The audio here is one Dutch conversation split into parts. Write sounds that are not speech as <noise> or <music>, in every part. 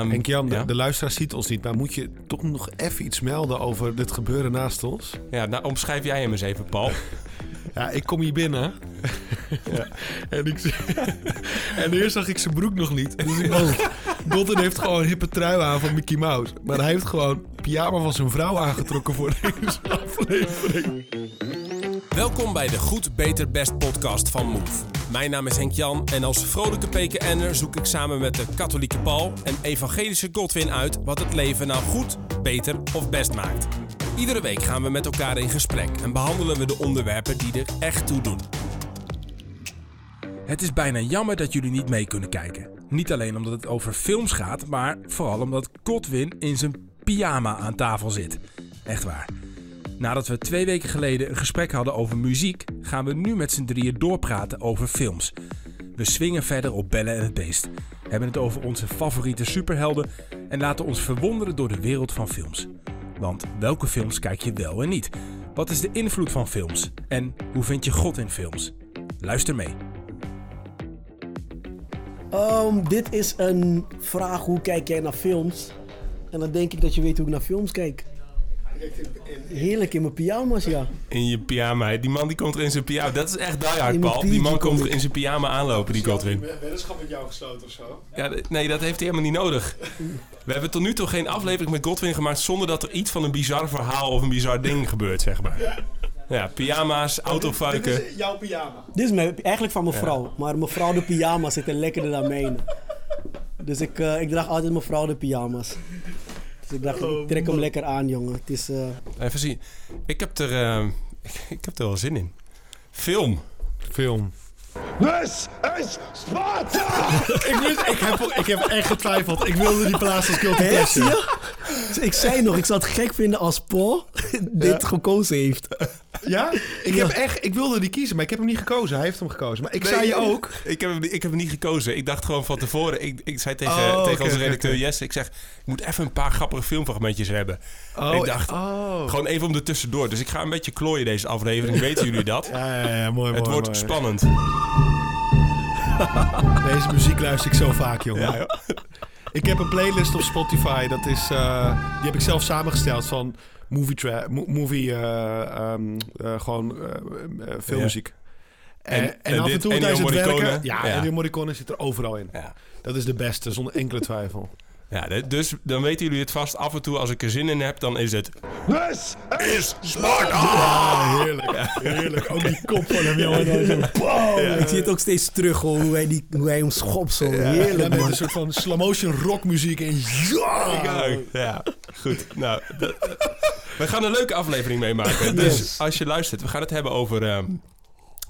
Um, Henk Jan, de, ja? de luisteraar ziet ons niet, maar moet je toch nog even iets melden over dit gebeuren naast ons? Ja, nou omschrijf jij hem eens even, Paul. <laughs> Ja, ik kom hier binnen. <laughs> ja. en, ik, <laughs> en eerst zag ik zijn broek nog niet. Dus ik dacht, heeft gewoon een hippe trui aan van Mickey Mouse. Maar hij heeft gewoon pyjama van zijn vrouw aangetrokken voor deze aflevering. Welkom bij de Goed, Beter, Best podcast van Move. Mijn naam is Henk Jan en als vrolijke PKN'er zoek ik samen met de katholieke Paul en evangelische Godwin uit wat het leven nou goed, beter of best maakt. Iedere week gaan we met elkaar in gesprek en behandelen we de onderwerpen die er echt toe doen. Het is bijna jammer dat jullie niet mee kunnen kijken. Niet alleen omdat het over films gaat, maar vooral omdat Godwin in zijn pyjama aan tafel zit. Echt waar. Nadat we twee weken geleden een gesprek hadden over muziek, gaan we nu met z'n drieën doorpraten over films. We swingen verder op Bellen en het Beest, hebben het over onze favoriete superhelden en laten ons verwonderen door de wereld van films. Want welke films kijk je wel en niet? Wat is de invloed van films? En hoe vind je God in films? Luister mee. Ehm, dit is een vraag, hoe kijk jij naar films? En dan denk ik dat je weet hoe ik naar films kijk. Heerlijk in mijn pyjama's, ja. In je pyjama. Die man die komt er in zijn pyjama. Dat is echt die hard, In mijn Paul. Die man komt er in zijn pyjama aanlopen, die Godwin. Weddenschap met jou gesloten of zo? Ja, nee, dat heeft hij helemaal niet nodig. We hebben tot nu toe geen aflevering met Godwin gemaakt zonder dat er iets van een bizar verhaal of een bizar ding gebeurt, zeg maar. Ja, pyjama's, autofuiken. jouw pyjama. Dit is mijn, eigenlijk van mijn vrouw. Maar mevrouw de pyjama's zitten lekkerder dan mijne. Dus ik, eh, ik draag altijd mevrouw de pyjama's. Dus ik dacht, ik trek hem lekker aan, jongen. Het is... eh, Even zien. Ik heb er, eh, ik heb er wel zin in. Film. Film. This is Sparta! <laughs> ik, wist, ik, heb, ik heb echt getwijfeld. Ik wilde die plaats als guilty pleasure. je? Ik zei nog, ik zou het gek vinden als Paul <laughs> dit gekozen heeft. Ja? Ik, Ja. Heb echt, ik wilde die kiezen, maar ik heb hem niet gekozen. Hij heeft hem gekozen. Maar ik zei je ook. Ik heb, hem, niet- ik heb hem niet gekozen. Ik dacht gewoon van tevoren. Ik, ik zei tegen, Oh, tegen onze redacteur. Jesse. Ik zeg, ik moet even een paar grappige filmfragmentjes hebben. Oh, ik dacht, oh. gewoon even om er tussendoor. Dus ik ga een beetje klooien deze aflevering. Weten jullie dat? <laughs> Ja, ja, ja, mooi, Het mooi, wordt mooi. spannend. <laughs> Deze muziek luister ik zo vaak, jongen. Ja. Ik heb een playlist op Spotify. Dat is, eh, die heb ik zelf samengesteld van movie, movie gewoon filmmuziek. En, en, En- en af en toe tijdens het werken... Ja, Ja. Morricone zit er overal in. Ja. Dat is de beste, zonder enkele twijfel. Ja, dus dan weten jullie het vast. Af en toe als ik er zin in heb, dan is het... This is Sparta! Heerlijk. Heerlijk. Ook die kop van hem, jongen. <laughs> Ik zie het ook steeds terug, hoor, hoe hij, die, hoe hij hem Heerlijk, met man. een soort van slow-motion rockmuziek. En ja! Ja, ja, goed. Nou, dat- we gaan een leuke aflevering meemaken. Dus Yes. als je luistert, we gaan het hebben over ehm,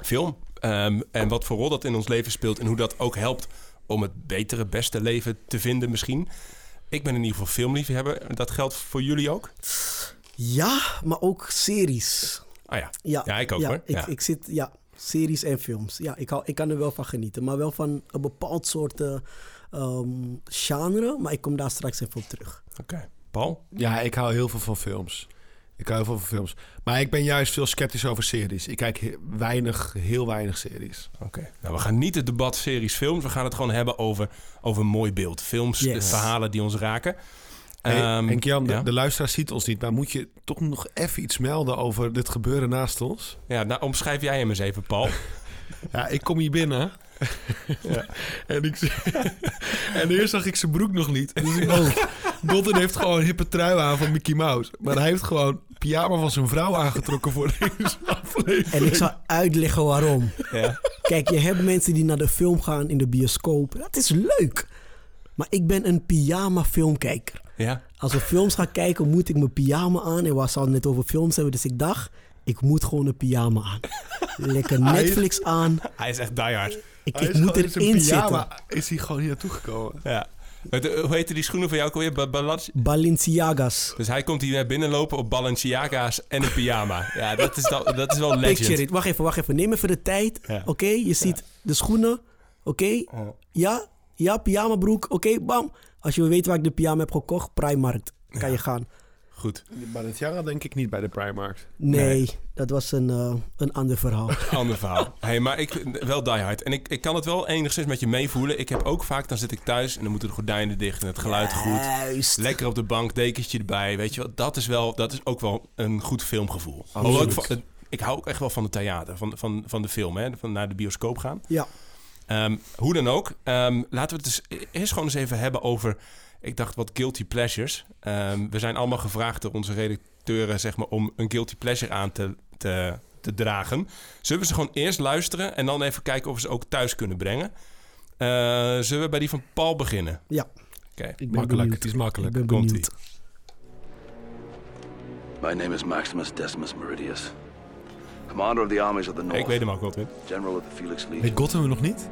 film. Ehm, en wat voor rol dat in ons leven speelt. En hoe dat ook helpt om het betere, beste leven te vinden misschien. Ik ben in ieder geval filmliefhebber. Dat geldt voor jullie ook? Ja, maar ook series. Ah ja, Ja, ja ik ook hoor. Ik, Ja. ik zit, ja, series en films. Ja, ik, hou, ik kan er wel van genieten. Maar wel van een bepaald soort eh, ehm, genre. Maar ik kom daar straks even op terug. Oké, Paul? Ja, ik hou heel veel van films. Ik hou heel veel van films. Maar ik ben juist veel sceptisch over series. Ik kijk he- weinig, heel weinig series. Oké. Nou, we gaan niet het debat series films. We gaan het gewoon hebben over, over mooi beeld. Films, de verhalen die ons raken. Hey, Ehm, Henk Jan, de, ja? de luisteraar ziet ons niet. Maar moet je toch nog even iets melden over dit gebeuren naast ons? Ja, nou omschrijf jij hem eens even, Paul. <laughs> Ja, ik kom hier binnen. <laughs> en, ik, <laughs> en eerst zag ik zijn broek nog niet. Dus ik dacht, Botten heeft gewoon een hippe trui aan van Mickey Mouse. Maar hij heeft gewoon pyjama van zijn vrouw aangetrokken voor deze <laughs> aflevering. En ik zal uitleggen waarom. Ja. Kijk, je hebt mensen die naar de film gaan in de bioscoop. Dat is leuk. Maar ik ben een pyjama filmkijker. Ja. Als we films gaan kijken, moet ik mijn pyjama aan. En we zouden het net over films hebben. Dus ik dacht, ik moet gewoon een pyjama aan. Lekker Netflix aan. Hij is echt diehard. Ik, Hij ik is moet erin pyjama zitten. Is hij gewoon hier naartoe gekomen? Ja. Eh, Hoe heette die schoenen van jou ook alweer? Balenciaga's. Dus hij komt hier binnenlopen op Balenciaga's en een pyjama. Ja, dat is, dat, dat is wel Picture legend. it. Wacht even, wacht even. Neem even de tijd. Ja. Oké, je ziet de schoenen. Oké, ja, ja, pyjama broek. Oké, bam. Als je wil weten waar ik de pyjama heb gekocht, Primarkt. Kan je gaan. Goed. Balenciaga denk ik niet bij de Primark. Nee, dat was een, eh, een ander verhaal. <laughs> Ander verhaal. Hey, maar ik wel Die Hard. En ik, ik kan het wel enigszins met je meevoelen. Ik heb ook vaak, dan zit ik thuis en dan moeten de gordijnen dicht en het geluid goed. Juist. Lekker op de bank, dekentje erbij. Weet je wel, dat is, wel, dat is ook wel een goed filmgevoel. Ik, van- het- ik hou ook echt wel van het theater, van, van, van de film, hè? van naar de bioscoop gaan. Ja, Ehm, hoe dan ook, ehm, laten we het dus eerst gewoon eens even hebben over, ik dacht wat guilty pleasures. Ehm, we zijn allemaal gevraagd door onze redacteuren zeg maar, om een guilty pleasure aan te, te, te dragen. Zullen we ze gewoon eerst luisteren en dan even kijken of we ze ook thuis kunnen brengen? Eh, zullen we bij die van Paul beginnen? ja. Oké. Ik ben Makkelijk, benieuwd. het is makkelijk. Ik ben Komt-ie. benieuwd. My name is Maximus Decimus Meridius, commander of the armies of the North, Ik weet hem ook wel, general of the Felix Legion, Weet Gotham we nog niet?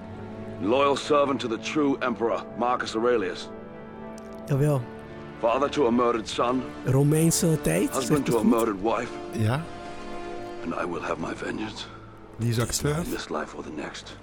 loyal servant to the true emperor Marcus Aurelius, Jawel. father to a murdered son, Romeinse tijd. husband zegt to a het goed? murdered wife, Ja. and I will have my vengeance Die is acteur. in this life or the next.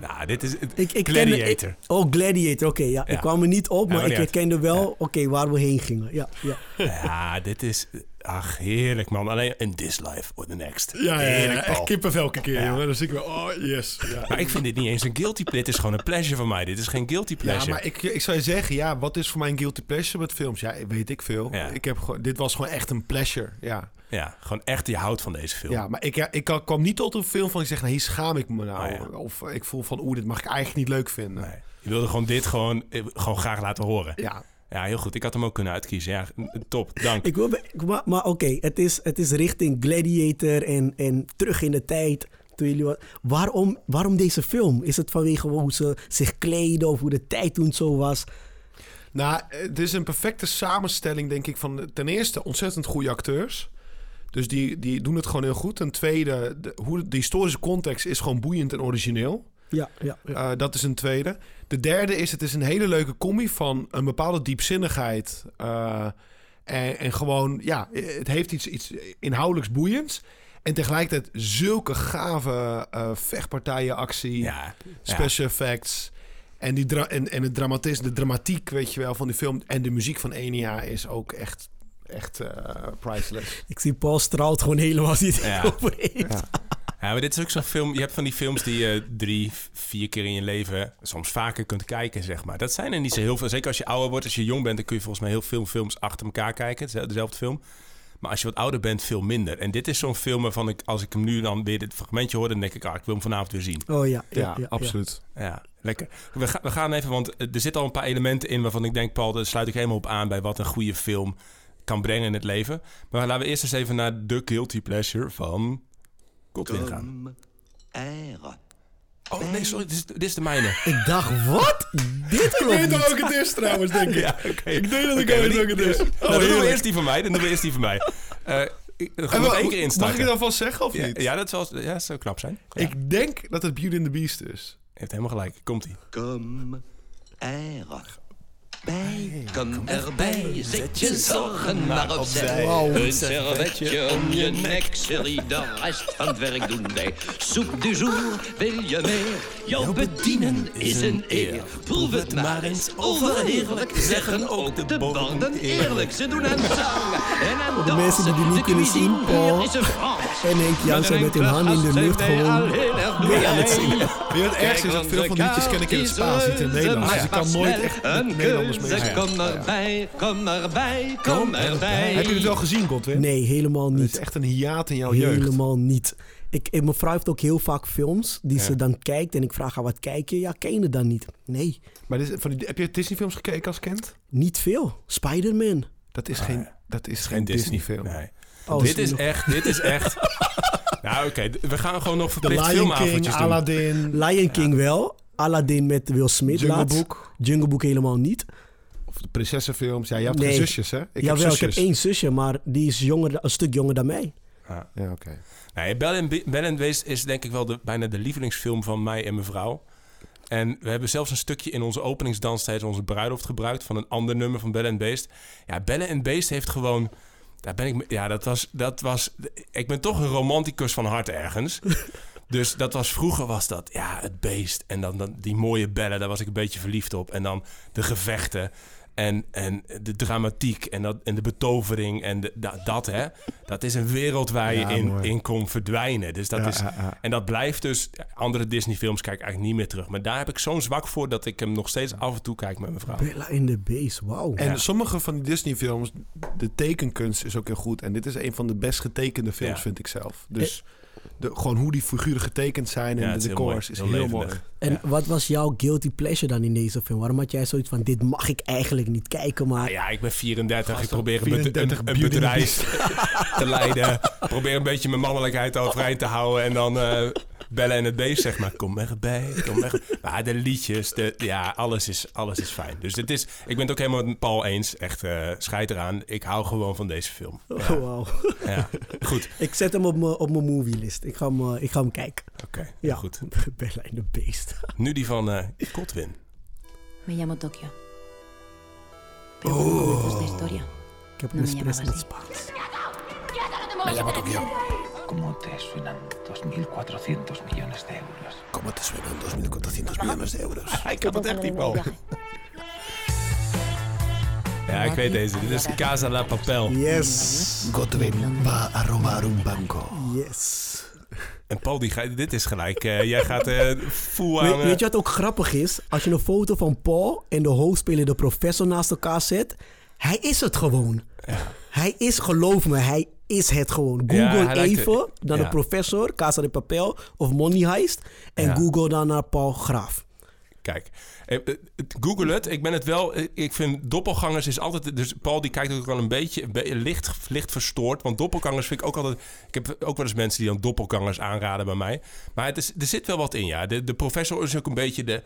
Nou, dit is het Ik, ik kende- Gladiator. ik- oh, Gladiator, oké. ja. Ja. Ik kwam er niet op, Ja, maar ik herkende wel oké, waar we heen gingen. Ja, ja. Ja, dit is... Ach, heerlijk man. Alleen in this life or the next. Ja, ja, ja, kippenvel elke keer, Ja. jongen. Dan zie ik wel, oh yes. Ja. Maar ik vind dit niet eens een guilty pleasure. Dit is gewoon een pleasure van mij. Dit is geen guilty Ja, pleasure. maar ik, ik zou je zeggen, ja, wat is voor mij een guilty pleasure met films? Ja, weet ik veel. Ja. Ik heb gewoon, dit was gewoon echt een pleasure, ja. Ja, gewoon echt, je houdt van deze film. Ja, maar ik, ja, ik kwam- niet tot een film van ik zeg, nou, hier schaam ik me nou. Oh, ja. Of ik voel van, oeh, dit mag ik eigenlijk niet leuk vinden. Nee. Je wilde gewoon dit gewoon, eh, gewoon graag laten horen. Ja, Ja, heel goed. Ik had hem ook kunnen uitkiezen. Ja, top. Dank. Ik wil, maar maar oké, het, is, het is richting Gladiator en, en terug in de tijd. Toen jullie wat, waarom, waarom deze film? Is het vanwege hoe ze zich kleden of hoe de tijd toen zo was? Nou, het is een perfecte samenstelling, denk ik, van ten eerste ontzettend goede acteurs. Dus die, die doen het gewoon heel goed. Ten tweede, de, hoe, de historische context is gewoon boeiend en origineel. Ja, ja, ja. Eh, dat is een tweede. De derde is, het is een hele leuke combi van een bepaalde diepzinnigheid. eh, en, en gewoon, ja, het heeft iets, iets inhoudelijks boeiends. En tegelijkertijd zulke gave eh, vechtpartijen, actie, Ja, special effects. En, die dra- en, en het dramatisme, de dramatiek, weet je wel, van die film. En de muziek van Enya is ook echt, echt eh, priceless. Ik zie Paul straalt gewoon helemaal als hij het Ja. <laughs> over heeft. Ja. Maar dit is ook zo'n film. Je hebt van die films die je drie, vier keer in je leven soms vaker kunt kijken, zeg maar. Dat zijn er niet zo heel veel. Zeker als je ouder wordt, als je jong bent, dan kun je volgens mij heel veel films achter elkaar kijken. Dezelfde film. Maar als je wat ouder bent, veel minder. En dit is zo'n film waarvan ik, als ik hem nu dan weer dit fragmentje hoor, dan denk ik, ah, ik wil hem vanavond weer zien. Oh ja, ja, Ja, ja, absoluut. Ja, lekker. We, gaan we gaan even, want er zitten al een paar elementen in waarvan ik denk, Paul, daar sluit ik helemaal op aan bij wat een goede film kan brengen in het leven. Maar laten we eerst eens even naar de guilty pleasure van Gaan. Air. Oh nee, sorry, dit is, dit is de mijne. <laughs> Ik dacht, wat? Dit Ik klopt weet niet. ook het is trouwens, denk ik. <laughs> Ja. Ik denk dat ik Oké, weet het is. Nou, Oh, dan doen we eerst die van mij. Dan doen we eerst die van mij. Eh ik, dan gaan we één keer Mag ik dat vast zeggen of ja, niet? ja, dat zal, ja, dat zou knap zijn. Ja, Ik denk dat het Beauty and the Beast is. heeft helemaal gelijk. Komt-ie. Kom er bij, kom erbij, zet je zorgen maar opzij. Een servetje om je nek, serie, de rest van het werk doen wij. Soep du jour, wil je meer? Jou bedienen is een eer. Proef het maar eens, overheerlijk, zeggen ook de borden eerlijk. Ze doen aan zang en aan die dansen. De kunnen zien, cuisine Paul is een Frans. En Henk Jansen met hun handen in de lucht gewoon mee aan het zingen. Weet je wat het ergste is? Dat veel van die liedjes ken ik in het Spaans, niet in het Nederlands. Dus ik kan nooit echt met Een Nederlanders mee keuze, zingen. Kom erbij, kom erbij, kom erbij. Heb je het wel gezien, Godwin? Nee, helemaal Het is niet. echt een hiaat in jouw jeugd. Helemaal niet. Ik, mijn vrouw heeft ook heel vaak films die Ja. ze dan kijkt. En ik vraag haar, wat kijk je? Ja, ken je het dan niet? Nee, Maar dit is- van die, heb je Disney-films gekeken als kind? niet veel. Spider-Man. Dat is geen, dat is geen Geen Disney. Disney-film. Nee. Oh, dit is echt, dit is echt... <laughs> nou oké, we gaan gewoon nog The verplicht Lion King, filmavondjes doen. Aladdin, Lion King wel. Aladdin met Will Smith Jungle laatst. Book. Jungle Book helemaal niet. Of de prinsessenfilms. Ja, je hebt Nee. geen zusjes, hè? Ik Jawel, heb ik heb zusjes. één zusje, maar die is jonger, een stuk jonger dan mij. Ja, oké. Nee, Bell and, Be- Bell and Beast is denk ik wel de, bijna de lievelingsfilm van mij en mijn vrouw. En we hebben zelfs een stukje in onze openingsdans tijdens onze bruiloft gebruikt van een ander nummer van Bell and Beast. Ja, Bell and Beast heeft gewoon... Daar ben ik, ja, dat was, dat was... Ik ben toch een romanticus van hart ergens. <laughs> Dus dat was vroeger was dat, ja, het beest. En dan, dan die mooie bellen, daar was ik een beetje verliefd op. En dan de gevechten. En, en de dramatiek en, dat, en de betovering en de, da- dat, hè. Dat is een wereld waar je Ja, in, mooi. in kon verdwijnen. Dus dat Ja, is, ja, ja. En dat blijft dus... Andere Disney-films kijk ik eigenlijk niet meer terug. Maar daar heb ik zo'n zwak voor dat ik hem nog steeds af en toe kijk met mijn vrouw. Bella in the Beast, wauw. En Ja. sommige van die Disney-films, de tekenkunst is ook heel goed. En dit is een van de best getekende films, Ja. vind ik zelf. Dus de, gewoon hoe die figuren getekend zijn en de is heel mooi. decors is Heel mooi. En Ja. wat was jouw guilty pleasure dan in deze film? Waarom had jij zoiets van, dit mag ik eigenlijk niet kijken, maar... Nou ja, ik ben 34. ik probeer een, bet- 34 een, een bedrijf <laughs> te leiden. Ik probeer een beetje mijn mannelijkheid overeind te houden. En dan eh, bellen en het beest, zeg maar. Kom erbij, kom er. Maar de liedjes, de, ja, alles is, alles is fijn. Dus het is, ik ben het ook helemaal met Paul eens. Echt, eh scheid eraan. Ik hou gewoon van deze film. Oh, wauw. ja. Goed, Ik zet hem op mijn op mijn movielist. Ik ga hem, eh, ik ga hem kijken. oké. Ja, Goed. Bella in the Beast. Nu die van eh Godwin. Me llamo Tokio. Historia, Ik heb een me espresso met así. Spaans. ¿Cómo te suenan 2.400 millones de euros? Como te suenan 2.400 miljoen de euro's? Ik heb het echt niet wel. Ja, ik weet deze. Dit is Casa La Papel. Yes. Godwin va a robar un banco. Yes. En Paul, die ga, dit is gelijk. eh, jij gaat eh full aan... Eh, weet je wat ook grappig is? Als je een foto van Paul en de hoofdspeler, de professor, naast elkaar zet. Hij is het gewoon. Hij is, geloof me, hij is het gewoon. Google even naar Ja. de professor, Casa de Papel of Money Heist. En. Google dan naar Paul Graaf. Kijk, Google het. Ik ben het wel... eh, Ik vind doppelgangers is altijd... Dus Paul die kijkt ook wel een beetje licht, licht verstoord. Want doppelgangers vind ik ook altijd... Ik heb ook wel eens mensen die dan doppelgangers aanraden bij mij. Maar het is, er zit wel wat in, ja. De, de professor is ook een beetje de,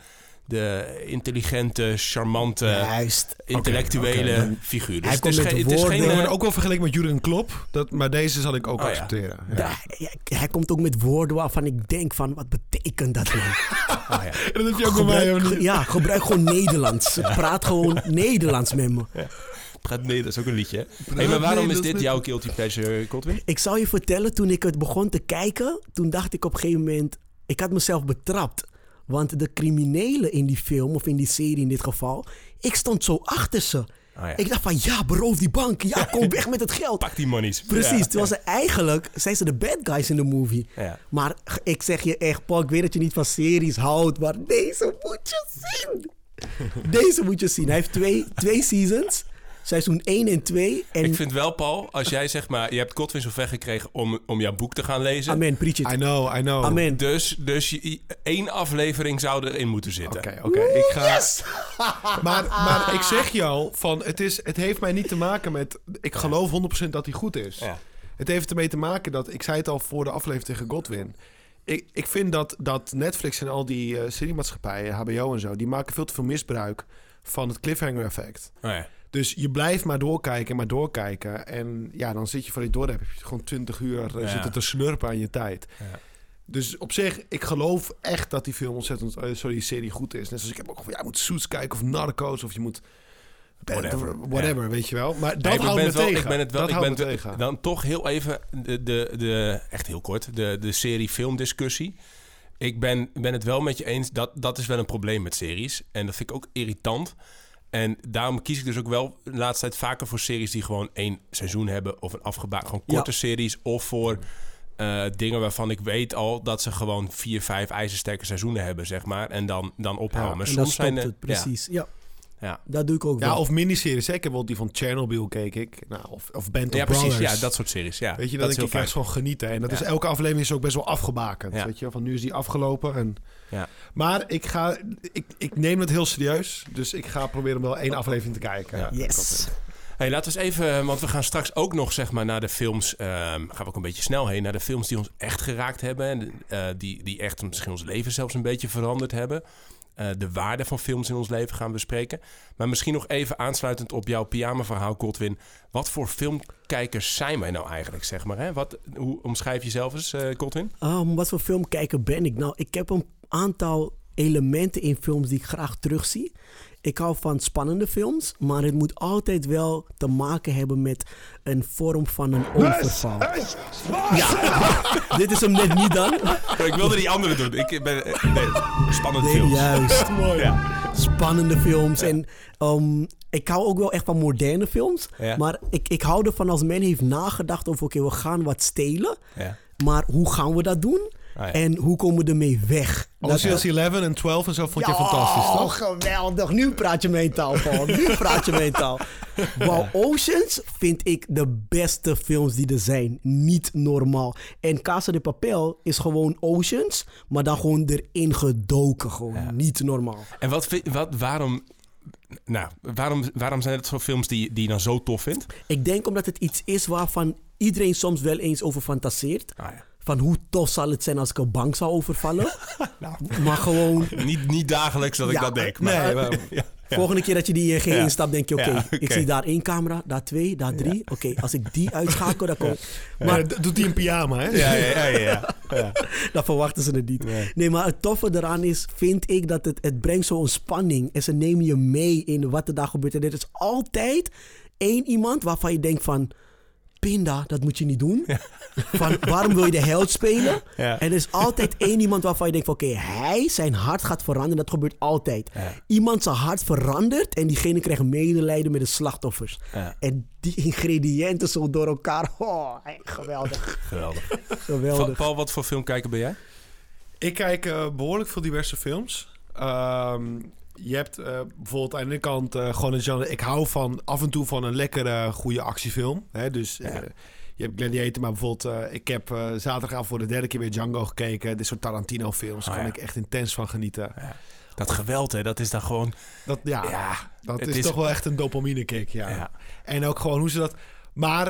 de intelligente, charmante, Juist. intellectuele figuur. Dus Hij het is, komt geen- met het is geen... Eh, ook wel vergeleken met Jurgen Klopp. Dat, maar deze zal ik ook Oh, accepteren. Ja. Da- hij, hij komt ook met woorden waarvan ik denk van, wat betekent dat nou? ah, <laughs> ja. Dat heb je ook bij mij, Gebruik, ja, gebruik gewoon Nederlands. Praat gewoon Nederlands met me. Praat nee, dat is ook een liedje. hè? Hey, maar waarom is Nederlands dit jouw guilty pleasure, Godwin? Ik zal je vertellen, toen ik het begon te kijken, toen dacht ik op een gegeven moment, ik had mezelf betrapt. Want de criminelen in die film, of in die serie in dit geval, ik stond zo achter ze. Ja. Ik dacht van, ja, beroof die bank. Ja, kom <laughs> weg met het geld. Pak die monies. Precies, Ja. terwijl ze eigenlijk, zijn ze de bad guys in de movie. Ja. Maar ik zeg je echt, Paul, ik weet dat je niet van series houdt, maar deze moet je zien. <laughs> Deze moet je zien. Hij heeft twee, twee seasons, seizoen 1 en 2. En Ik vind wel, Paul, als jij zeg maar... Je hebt Godwin zo ver gekregen om, om jouw boek te gaan lezen. amen, preach it. I know, I know. Amen. Dus, dus je, één aflevering zou erin moeten zitten. Oké, oké. Ik ga... <laughs> Maar, maar ik zeg al, van, het, is, het heeft mij niet te maken met... Ik geloof 100% dat hij goed is. Ja. Het heeft ermee te maken dat... Ik zei het al voor de aflevering tegen Godwin. Ik, ik vind dat, dat Netflix en al die eh seriemaatschappijen, HBO en zo... die maken veel te veel misbruik van het cliffhanger effect. Oh ja. Dus je blijft maar doorkijken, maar doorkijken. En ja, dan zit je voor je door heb je gewoon 20 uur eh, Ja. zitten te slurpen aan je tijd. Ja. Dus op zich, ik geloof echt dat die film ontzettend, eh, sorry, die serie goed is. Net zoals ik heb ook van, ja, je moet Suits kijken of Narcos of je moet Whatever. whatever, weet je wel. Maar dat Nee, ik houdt me wel, tegen. Ik ben het wel. dat ik ben het- tegen. Dan toch heel even de, de, de echt heel kort de, de serie filmdiscussie. Ik ben, ben het wel met je eens dat dat is wel een probleem met series en dat vind ik ook irritant. En daarom kies ik dus ook wel de laatste tijd vaker voor series die gewoon één seizoen hebben of een afgebouwd gewoon Ja. korte series of voor eh, dingen waarvan ik weet al dat ze gewoon vier, vijf ijzersterke seizoenen hebben, zeg maar, en dan, dan ophouden. Ja, maar en dan soms zijn het, precies. Ja. Ja, ja. dat doe ik ook Ja, wel. of miniseries. hè. Ik heb wel die van Chernobyl keek ik. Nou, of, of Band of Ja, precies. Brothers. Ja, dat soort series. Ja, Weet je, dat ik fijn. echt van genieten. En dat Ja. is elke aflevering is ook best wel afgebakend. Ja. Weet je, van nu is die afgelopen. En... Ja. Maar ik, ga, ik, ik neem het heel serieus. Dus ik ga proberen om wel één aflevering te kijken. Ja. Yes. Hey, laten we eens even, want we gaan straks ook nog zeg maar naar de films, ehm, gaan we ook een beetje snel heen, naar de films die ons echt geraakt hebben en eh, die, die echt misschien ons leven zelfs een beetje veranderd hebben. Eh, de waarde van films in ons leven gaan bespreken. Maar misschien nog even aansluitend op jouw pyjama-verhaal, Godwin. Wat voor filmkijkers zijn wij nou eigenlijk, zeg maar? Hè? Wat, hoe omschrijf je jezelf eens, eh Godwin? Um, wat voor filmkijker ben ik? Nou, ik heb een aantal elementen in films die ik graag terugzie. Ik hou van spannende films, maar het moet altijd wel te maken hebben met een vorm van een overval. Sparta! <laughs> Dit is hem net niet dan. Ik wilde die andere doen. Ik ben, eh, nee, spannend Nee, films. juist. <laughs> Ja. spannende films. En ehm, ik hou ook wel echt van moderne films. Ja. Maar ik, ik hou ervan als men heeft nagedacht over... oké, we gaan wat stelen. Ja. Maar hoe gaan we dat doen? Ah, ja. En hoe komen we ermee weg? Ocean's 11 en 12 en zo vond je Ja, fantastisch, Oh, toch? geweldig. Nu praat je mijn taal, Paul. Nu praat je mijn taal. <laughs> Wow, Oceans vind ik de beste films die er zijn. Niet normaal. En Casa de Papel is gewoon Oceans, maar dan gewoon erin gedoken. Gewoon niet normaal. En wat, wat, waarom, nou, waarom, waarom zijn het zo'n films die, die je dan zo tof vindt? Ik denk omdat het iets is waarvan iedereen soms wel eens over fantaseert. Ah, ja. Van hoe tof zal het zijn als ik een bank zou overvallen. <laughs> Maar gewoon <laughs> Niet, niet dagelijks dat ik dat denk. Maar, Nee, maar- <laughs> ja. Volgende keer dat je die ING Ja. instapt, denk je: oké, ik zie daar één camera, daar twee, daar drie. Oké, als ik die uitschakel, dan kom Maar Maar dat doet hij in pyjama, hè? Ja, ja, ja, ja, ja. dan verwachten ze het niet. Nee. Nee. maar het toffe eraan is, vind ik dat het, het brengt zo'n spanning. En ze nemen je mee in wat er daar gebeurt. En er is altijd één iemand waarvan je denkt van... Pinda, dat moet je niet doen. Van, waarom wil je de held spelen? Ja. En er is altijd één iemand waarvan je denkt van... Oké, hij, zijn hart gaat veranderen. Dat gebeurt altijd. Ja. Iemand zijn hart verandert en diegene krijgt medelijden met de slachtoffers. Ja. En die ingrediënten zo door elkaar. Oh, geweldig. Geweldig. Geweldig. Paul, wat voor filmkijker ben jij? Ik kijk eh, behoorlijk veel diverse films. Ehm, je hebt eh, bijvoorbeeld aan de ene kant eh, gewoon een genre... Ik hou van af en toe van een lekkere, goede actiefilm. Hè? Dus eh, je hebt Gladiator, maar bijvoorbeeld... ik heb zaterdagavond voor de derde keer weer Django gekeken. Dit soort Tarantino-films. Daar Oh, kan ja. ik echt intens van genieten. Dat geweld, hè, dat is dan gewoon... Dat, ja, dat is, is- toch wel echt een dopamine kick, ja. En ook gewoon hoe ze dat... Maar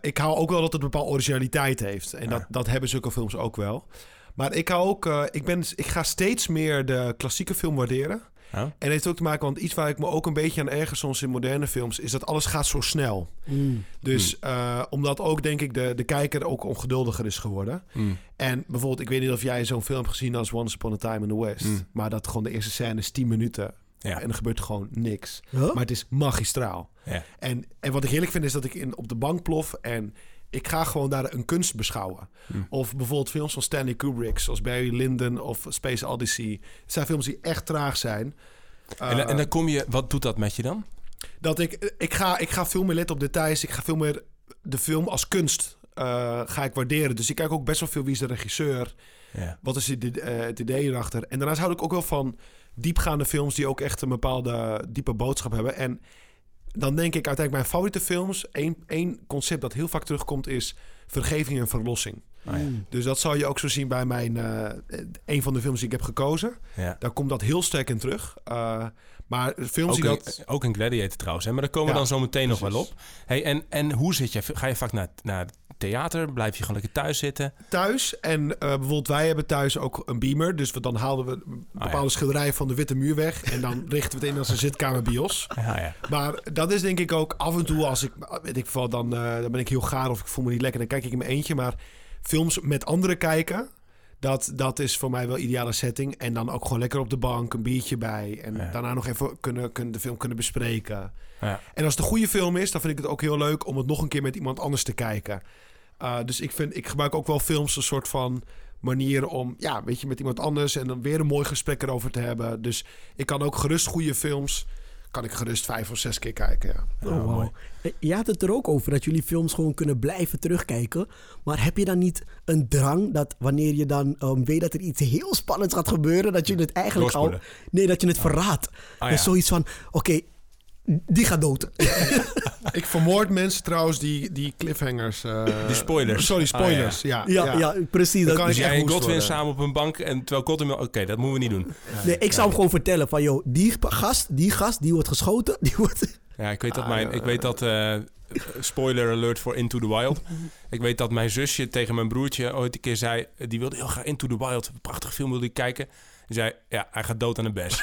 ik hou ook wel dat het een bepaalde originaliteit heeft. En dat, dat hebben zulke films ook wel. Maar ik hou ook... ik, ben, ik ga steeds meer de klassieke film waarderen. En dat heeft ook te maken, want iets waar ik me ook een beetje aan erger soms in moderne films, is dat alles gaat zo snel. Mm. Dus eh, omdat ook, denk ik, de, de kijker ook ongeduldiger is geworden. Mm. En bijvoorbeeld, ik weet niet of jij zo'n film hebt gezien als Once Upon a Time in the West. Mm. Maar dat gewoon de eerste scène is 10 minuten. Ja. En er gebeurt gewoon niks. Huh? Maar het is magistraal. Ja. En, en wat ik heerlijk vind, is dat ik in, op de bank plof en ik ga gewoon daar een kunst beschouwen. Hmm. Of bijvoorbeeld films van Stanley Kubrick, zoals Barry Lyndon of Space Odyssey. Het zijn films die echt traag zijn. En, Eh, en dan kom je... Wat doet dat met je dan? dat ik, ik, ga, ik ga veel meer letten op details. Ik ga veel meer de film als kunst eh, ga ik waarderen. Dus ik kijk ook best wel veel wie is de regisseur. Ja. Wat is het, eh, het idee erachter? En daarnaast houd ik ook wel van diepgaande films die ook echt een bepaalde diepe boodschap hebben. En dan denk ik uiteindelijk mijn favoriete films. één, één concept dat heel vaak terugkomt is vergeving en verlossing. Oh, ja. Dus dat zal je ook zo zien bij mijn eh, een van de films die ik heb gekozen. Ja. Daar komt dat heel sterk in terug. Eh, maar films Ook die dat... ook een Gladiator trouwens, hè? maar daar komen we dan zo meteen nog wel op. Hey, en, en hoe zit je? Ga je vaak naar, naar theater? Blijf je gewoon lekker thuis zitten? thuis. En eh, bijvoorbeeld wij hebben thuis ook een beamer. Dus we, dan haalden we een bepaalde Ah, ja. schilderij van de witte muur weg. En dan <laughs> richten we het in als een zitkamer bios. Ja, ja. Maar dat is denk ik ook af en toe als ik... Weet ik veel, dan, eh, dan ben ik heel gaar of ik voel me niet lekker. Dan kijk ik in mijn eentje. Maar films met anderen kijken... Dat, dat is voor mij wel een ideale setting. En dan ook gewoon lekker op de bank, een biertje bij. En Ja. daarna nog even kunnen, kunnen, de film kunnen bespreken. Ja. En als het een goede film is, dan vind ik het ook heel leuk om het nog een keer met iemand anders te kijken. Uh, dus ik, vind, ik gebruik ook wel films een soort van manier om, ja, weet je, met iemand anders en dan weer een mooi gesprek erover te hebben. Dus ik kan ook gerust goede films, kan ik gerust vijf of zes keer kijken. Ja. Oh, wow. Eh, Je had het er ook over dat jullie films gewoon kunnen blijven terugkijken. Maar heb je dan niet een drang dat wanneer je dan ehm, weet dat er iets heel spannends gaat gebeuren, dat je het eigenlijk al. Nee, dat je het verraadt. Ah, Dus ja. zoiets van: oké, die gaat dood. <laughs> Ik vermoord mensen trouwens die, die cliffhangers. eh, Die spoilers. Sorry, spoilers. ja. ja, ja, precies. Dan Dat, kan Dus ik jij echt en Godwin worden. samen op een bank en terwijl Godwin... Oké, dat moeten we niet doen. nee, ik zou hem gewoon vertellen: van joh, die gast, die gast, die wordt geschoten. Die wordt. Ja, ik weet dat mijn... Ik weet dat... eh, spoiler alert voor Into the Wild. <laughs> Ik weet dat mijn zusje tegen mijn broertje ooit een keer zei... Die wilde heel graag Into the Wild. Een prachtige film wilde ik kijken. Die zei, ja, hij gaat dood aan een bes. <laughs>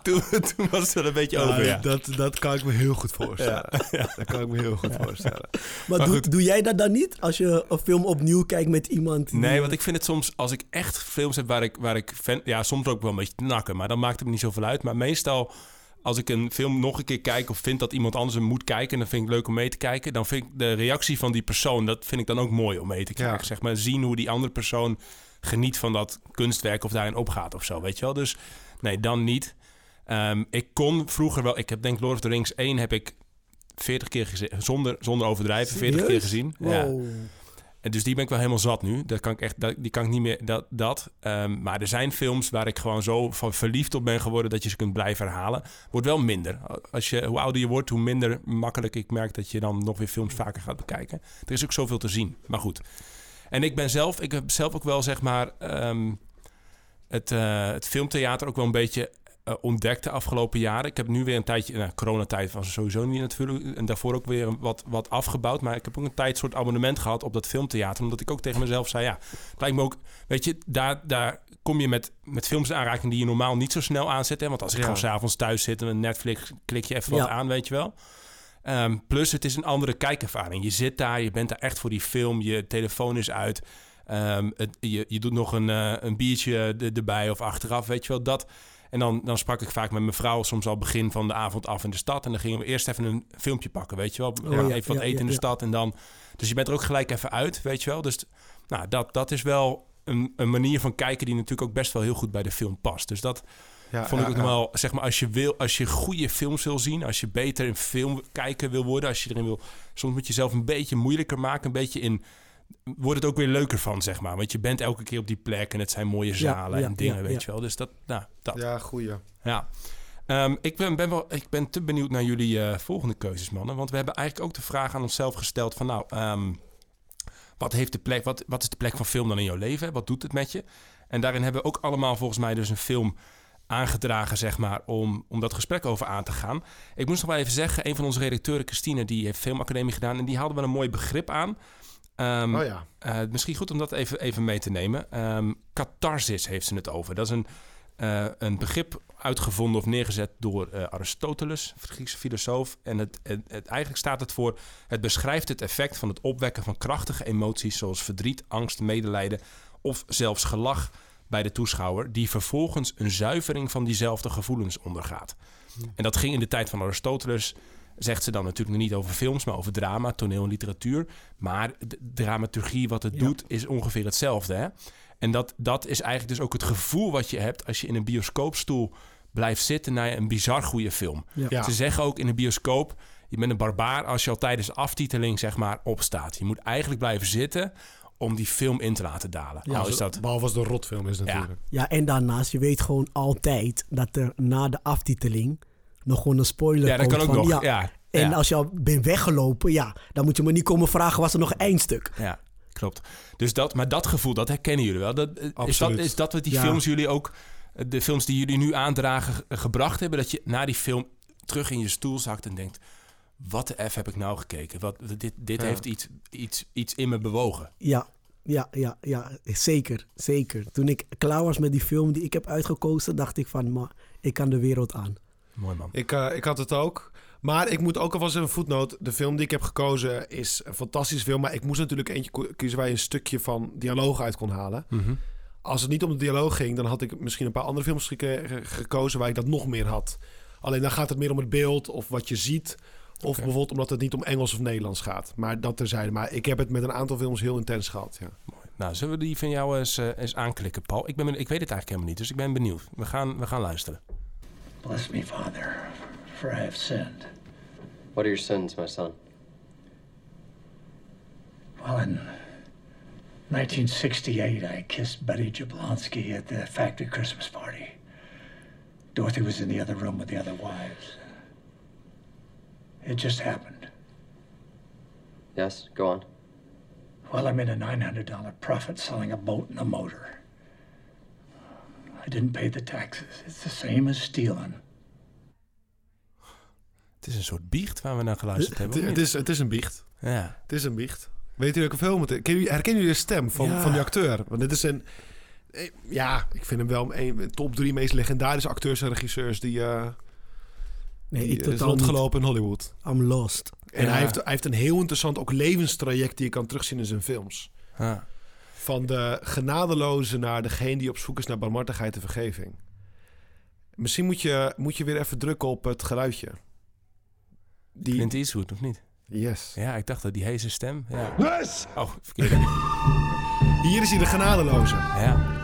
<laughs> toen, toen was het wel een beetje over, ja. dat, dat kan ik me heel goed voorstellen. <laughs> Dat kan ik me heel goed voorstellen. <laughs> Maar, Maar doe, doe jij dat dan niet? Als je een film opnieuw kijkt met iemand. die- Nee, want ik vind het soms, als ik echt films heb waar ik, waar ik fan, ja, soms ook wel een beetje te nakken, maar dan maakt het me niet zoveel uit. Maar meestal, als ik een film nog een keer kijk of vind dat iemand anders hem moet kijken, dan vind ik het leuk om mee te kijken. Dan vind ik de reactie van die persoon, dat vind ik dan ook mooi om mee te kijken. Ja. Zeg maar, zien hoe die andere persoon geniet van dat kunstwerk of daarin opgaat of zo, weet je wel. Dus nee, dan niet. Ehm, ik kon vroeger wel... Ik heb denk Lord of the Rings 1 heb ik 40 keer gezien. Zonder, zonder overdrijven, 40 keer gezien. Ja. En dus die ben ik wel helemaal zat nu. Dat kan ik echt, dat, die kan ik niet meer. Dat, dat. Ehm, maar er zijn films waar ik gewoon zo van verliefd op ben geworden dat je ze kunt blijven herhalen. Wordt wel minder. Als je, hoe ouder je wordt, hoe minder makkelijk ik merk dat je dan nog weer films vaker gaat bekijken. Er is ook zoveel te zien. Maar goed. En ik ben zelf, ik heb zelf ook wel zeg maar ehm, het, eh, het filmtheater ook wel een beetje eh, ontdekt de afgelopen jaren. Ik heb nu weer een tijdje, nou, coronatijd was er sowieso niet natuurlijk. En daarvoor ook weer wat, wat afgebouwd. Maar ik heb ook een tijd soort abonnement gehad op dat filmtheater. Omdat ik ook tegen mezelf zei, ja, het lijkt me ook, weet je, daar, daar kom je met, met films in aanraking die je normaal niet zo snel aanzet. Hè? Want als ik Ja. gewoon s'avonds thuis zit en Netflix klik je even wat aan, weet je wel. Ehm, plus, het is een andere kijkervaring. Je zit daar, je bent daar echt voor die film. Je telefoon is uit. Ehm, het, je, je doet nog een, eh, een biertje er- erbij of achteraf, weet je wel. Dat. En dan, dan sprak ik vaak met mijn vrouw soms al begin van de avond af in de stad. En dan gingen we eerst even een filmpje pakken, weet je wel. ja, even wat eten in de stad. En dan, dus je bent er ook gelijk even uit, weet je wel. Dus nou, dat, dat is wel een, een manier van kijken die natuurlijk ook best wel heel goed bij de film past. Dus dat Ja, vond ik ook ja. wel, zeg maar, als je wil, als je goede films wil zien, als je beter in film kijken wil worden, als je erin wil, soms moet je jezelf een beetje moeilijker maken, een beetje in, wordt het ook weer leuker van, zeg maar. Want je bent elke keer op die plek en het zijn mooie zalen ja, en dingen, ja, weet ja. je wel. Dus dat, nou, dat. Ja, goeie. Ja. Ehm, ik, ben, ben wel, ik ben te benieuwd naar jullie eh, volgende keuzes, mannen. Want we hebben eigenlijk ook de vraag aan onszelf gesteld van... nou, ehm, wat, heeft de plek, wat, wat is de plek van film dan in jouw leven? Wat doet het met je? En daarin hebben we ook allemaal volgens mij dus een film aangedragen, zeg maar, om, om dat gesprek over aan te gaan. Ik moest nog wel even zeggen, een van onze redacteuren, Christine, die heeft filmacademie gedaan... en die haalde wel een mooi begrip aan... Ehm, Oh ja. eh, misschien goed om dat even, even mee te nemen. Ehm catharsis heeft ze het over. Dat is een, eh, een begrip uitgevonden of neergezet door eh, Aristoteles, Griekse filosoof. En het, het, het- eigenlijk staat het voor... het beschrijft het effect van het opwekken van krachtige emoties... zoals verdriet, angst, medelijden of zelfs gelach bij de toeschouwer... die vervolgens een zuivering van diezelfde gevoelens ondergaat. En dat ging in de tijd van Aristoteles... Zegt ze dan natuurlijk nog niet over films, maar over drama, toneel en literatuur. Maar de dramaturgie, wat het Ja. doet, is ongeveer hetzelfde. Hè? En dat, dat is eigenlijk dus ook het gevoel wat je hebt als je in een bioscoopstoel blijft zitten naar een bizar goede film. Ja. Ze zeggen ook in een bioscoop, je bent een barbaar als je al tijdens de aftiteling zeg maar opstaat. Je moet eigenlijk blijven zitten om die film in te laten dalen. Ja, nou is dat... Behalve als een rotfilm is natuurlijk. Ja, en daarnaast, je weet gewoon altijd dat er na de aftiteling nog gewoon een spoiler Ja, dat komt kan ook van, nog. ja. Ja, En ja. als je al bent weggelopen, ja, dan moet je me niet komen vragen, was er nog een eindstuk? Ja, klopt. Dus dat, maar dat gevoel, dat herkennen jullie wel. Dat, eh, is, dat, is dat wat die Ja. films jullie ook, eh, de films die jullie nu aandragen, ge- gebracht hebben? Dat je na die film terug in je stoel zakt en denkt: wat de F heb ik nou gekeken? Wat, dit dit Ja. heeft iets, iets, iets in me bewogen. Ja, ja, ja, ja, zeker, zeker. Toen ik klaar was met die film die ik heb uitgekozen, dacht ik van, maar ik kan de wereld aan. Mooi man. Ik, eh, ik had het ook. Maar ik moet ook alvast een voetnoot. De film die ik heb gekozen is een fantastische film. Maar ik moest natuurlijk eentje kiezen waar je een stukje van dialoog uit kon halen. Mhm. Als het niet om de dialoog ging, dan had ik misschien een paar andere films gekozen waar ik dat nog meer had. Alleen dan gaat het meer om het beeld of wat je ziet. Of bijvoorbeeld omdat het niet om Engels of Nederlands gaat. Maar dat terzijde. Maar ik heb het met een aantal films heel intens gehad. Ja. Nou, zullen we die van jou eens, eh, eens aanklikken, Paul? Ik, ben, ik weet het eigenlijk helemaal niet, dus ik ben benieuwd. We gaan, we gaan luisteren. Bless me, Father, for I have sinned. What are your sins, my son? Well, in 1968, I kissed Betty Jablonski at the factory Christmas party. Dorothy was in the other room with the other wives. It just happened. Yes, go on. Well, I made a $900 profit selling a boat and a motor. I didn't pay the taxes. It's the same as stealing. Het is een soort biecht waar we naar geluisterd Het, hebben. het, is, het is een biecht. Ja. Het is een biecht. Weet u welke film jullie- Herkennen jullie de stem van, Ja. van die acteur? Want dit is een... Ja, ik vind hem wel een top drie meest legendarische acteurs en regisseurs die, eh Nee, die ik is rondgelopen in Hollywood. I'm lost. En Ja. hij, heeft, hij heeft een heel interessant ook levenstraject die je kan terugzien in zijn films. Ja. Van de genadeloze naar degene die op zoek is naar barmhartigheid en vergeving. Misschien moet je, moet je weer even drukken op het geluidje. Die, Clint Eastwood, of niet? yes. Ja, ik dacht dat die heese stem. Ja. Oh, verkeerde. <laughs> Hier is hij de genadeloze. Ja.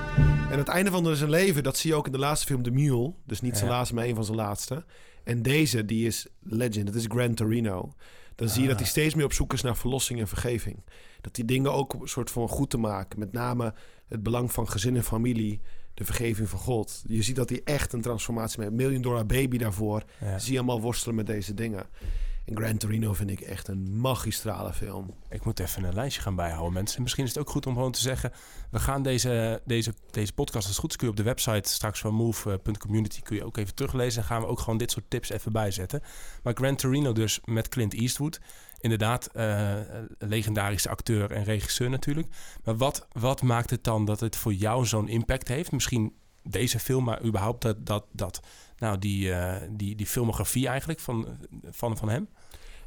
En het einde van zijn leven, dat zie je ook in de laatste film The Mule. Dus niet zijn Ja. laatste, maar een van zijn laatste. En deze, die is legend. Dat is Gran Torino. Dan zie je dat hij steeds meer op zoek is naar verlossing en vergeving. Dat die dingen ook een soort van goed te maken. Met name het belang van gezin en familie. De vergeving van God. Je ziet dat hij echt een transformatie met Million Dollar Baby daarvoor. Ja. Zie je allemaal worstelen met deze dingen. En Gran Torino vind ik echt een magistrale film. Ik moet even een lijstje gaan bijhouden, mensen. Misschien is het ook goed om gewoon te zeggen... we gaan deze, deze, deze podcast, als goed is... kun je op de website straks van move.community... kun je ook even teruglezen. En gaan we ook gewoon dit soort tips even bijzetten. Maar Gran Torino dus met Clint Eastwood. Inderdaad, eh, legendarische acteur en regisseur natuurlijk. Maar wat, wat maakt het dan dat het voor jou zo'n impact heeft? Misschien deze film, maar überhaupt dat, dat, dat nou, die, eh, die, die filmografie eigenlijk van, van, van hem?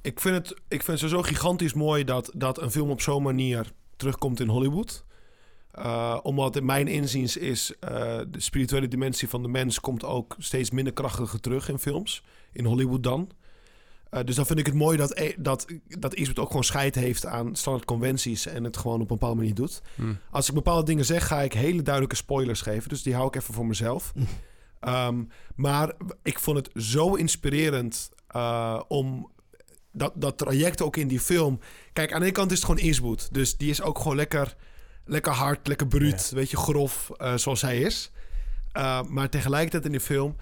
Ik vind het, ik vind het sowieso gigantisch mooi dat, dat een film op zo'n manier terugkomt in Hollywood. Uh, omdat in mijn inziens is uh, de spirituele dimensie van de mens komt ook steeds minder krachtiger terug in films. In Hollywood dan. Uh, dus dan vind ik het mooi dat, dat, dat Eastwood ook gewoon scheid heeft aan standaard conventies en het gewoon op een bepaalde manier doet. Hmm. Als ik bepaalde dingen zeg, ga ik hele duidelijke spoilers geven. Dus die hou ik even voor mezelf. <laughs> um, maar ik vond het zo inspirerend uh, om dat, dat traject ook in die film. Kijk, aan de ene kant is het gewoon Eastwood. Dus die is ook gewoon lekker, lekker hard, lekker bruut, ja. weet je, grof, uh, zoals hij is. Uh, maar tegelijkertijd in die film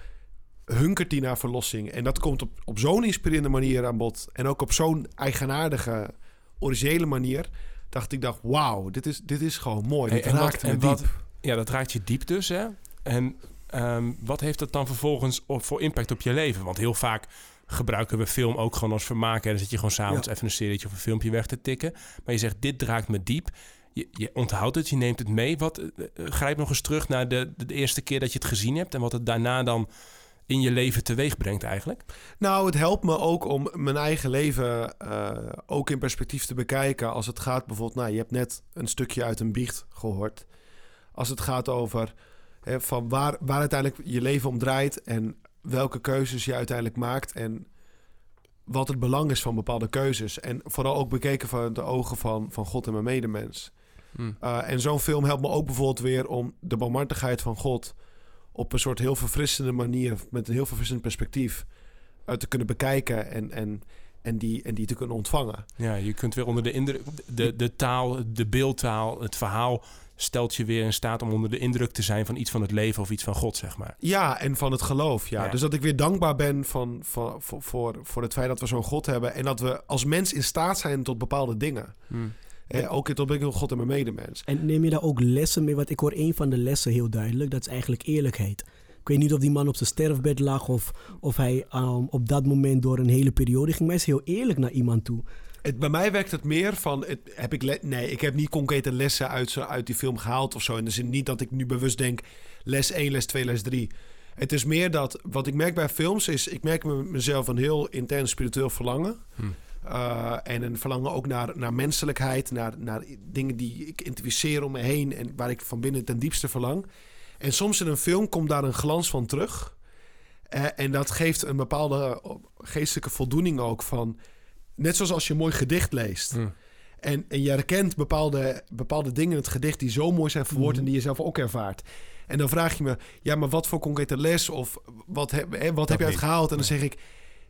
hunkert hij naar verlossing. En dat komt op, op zo'n inspirerende manier aan bod. En ook op zo'n eigenaardige, originele manier. Dacht ik, dacht, wauw, dit is, dit is gewoon mooi. Hey, dit en raakt wat, me en diep. wat, ja, dat raakt je diep dus, hè? En um, wat heeft dat dan vervolgens op, voor impact op je leven? Want heel vaak gebruiken we film ook gewoon als vermaak. Hè? Dan zit je gewoon s'avonds ja. even een serietje of een filmpje weg te tikken. Maar je zegt, dit raakt me diep. Je, je onthoudt het, je neemt het mee. Wat, uh, grijp nog eens terug naar de, de, eerste keer dat je het gezien hebt... en wat het daarna dan in je leven teweeg brengt eigenlijk? Nou, het helpt me ook om mijn eigen leven uh, ook in perspectief te bekijken. Als het gaat bijvoorbeeld, nou, je hebt net een stukje uit een biecht gehoord. Als het gaat over hè, van waar, waar uiteindelijk je leven om draait en welke keuzes je uiteindelijk maakt en wat het belang is van bepaalde keuzes. En vooral ook bekeken van de ogen van, van God en mijn medemens. Hmm. Uh, en zo'n film helpt me ook bijvoorbeeld weer om de barmhartigheid van God op een soort heel verfrissende manier, met een heel verfrissend perspectief, uh, te kunnen bekijken en, en, en, die, en die te kunnen ontvangen. Ja, je kunt weer onder de indruk, de, de taal, de beeldtaal, het verhaal stelt je weer in staat om onder de indruk te zijn van iets van het leven of iets van God, zeg maar. Ja, en van het geloof, ja. ja. Dus dat ik weer dankbaar ben van, van, voor, voor, voor het feit dat we zo'n God hebben en dat we als mens in staat zijn tot bepaalde dingen. Hmm. Eh, ook tot ik God en mijn medemens. En neem je daar ook lessen mee? Want ik hoor een van de lessen heel duidelijk. Dat is eigenlijk eerlijkheid. Ik weet niet of die man op zijn sterfbed lag of, of hij um, op dat moment door een hele periode ging. Maar hij is heel eerlijk naar iemand toe. Het, bij mij werkt het meer van, het, heb ik nee, ik heb niet concrete lessen uit, zo, uit die film gehaald of zo. In de zin niet dat ik nu bewust denk, les 1, les 2, les 3. Het is meer dat, wat ik merk bij films is, ik merk mezelf een heel intens spiritueel verlangen. Hm. Uh, en een verlangen ook naar, naar menselijkheid, naar, naar dingen die ik identificeer om me heen en waar ik van binnen ten diepste verlang. En soms in een film komt daar een glans van terug. Uh, en dat geeft een bepaalde geestelijke voldoening ook van, net zoals als je een mooi gedicht leest. Hm. En, en je herkent bepaalde, bepaalde dingen in het gedicht die zo mooi zijn verwoord Mhm. en die je zelf ook ervaart. En dan vraag je me, ja, maar wat voor concrete les of wat, heb, hè, wat heb je uitgehaald? En dan zeg ik,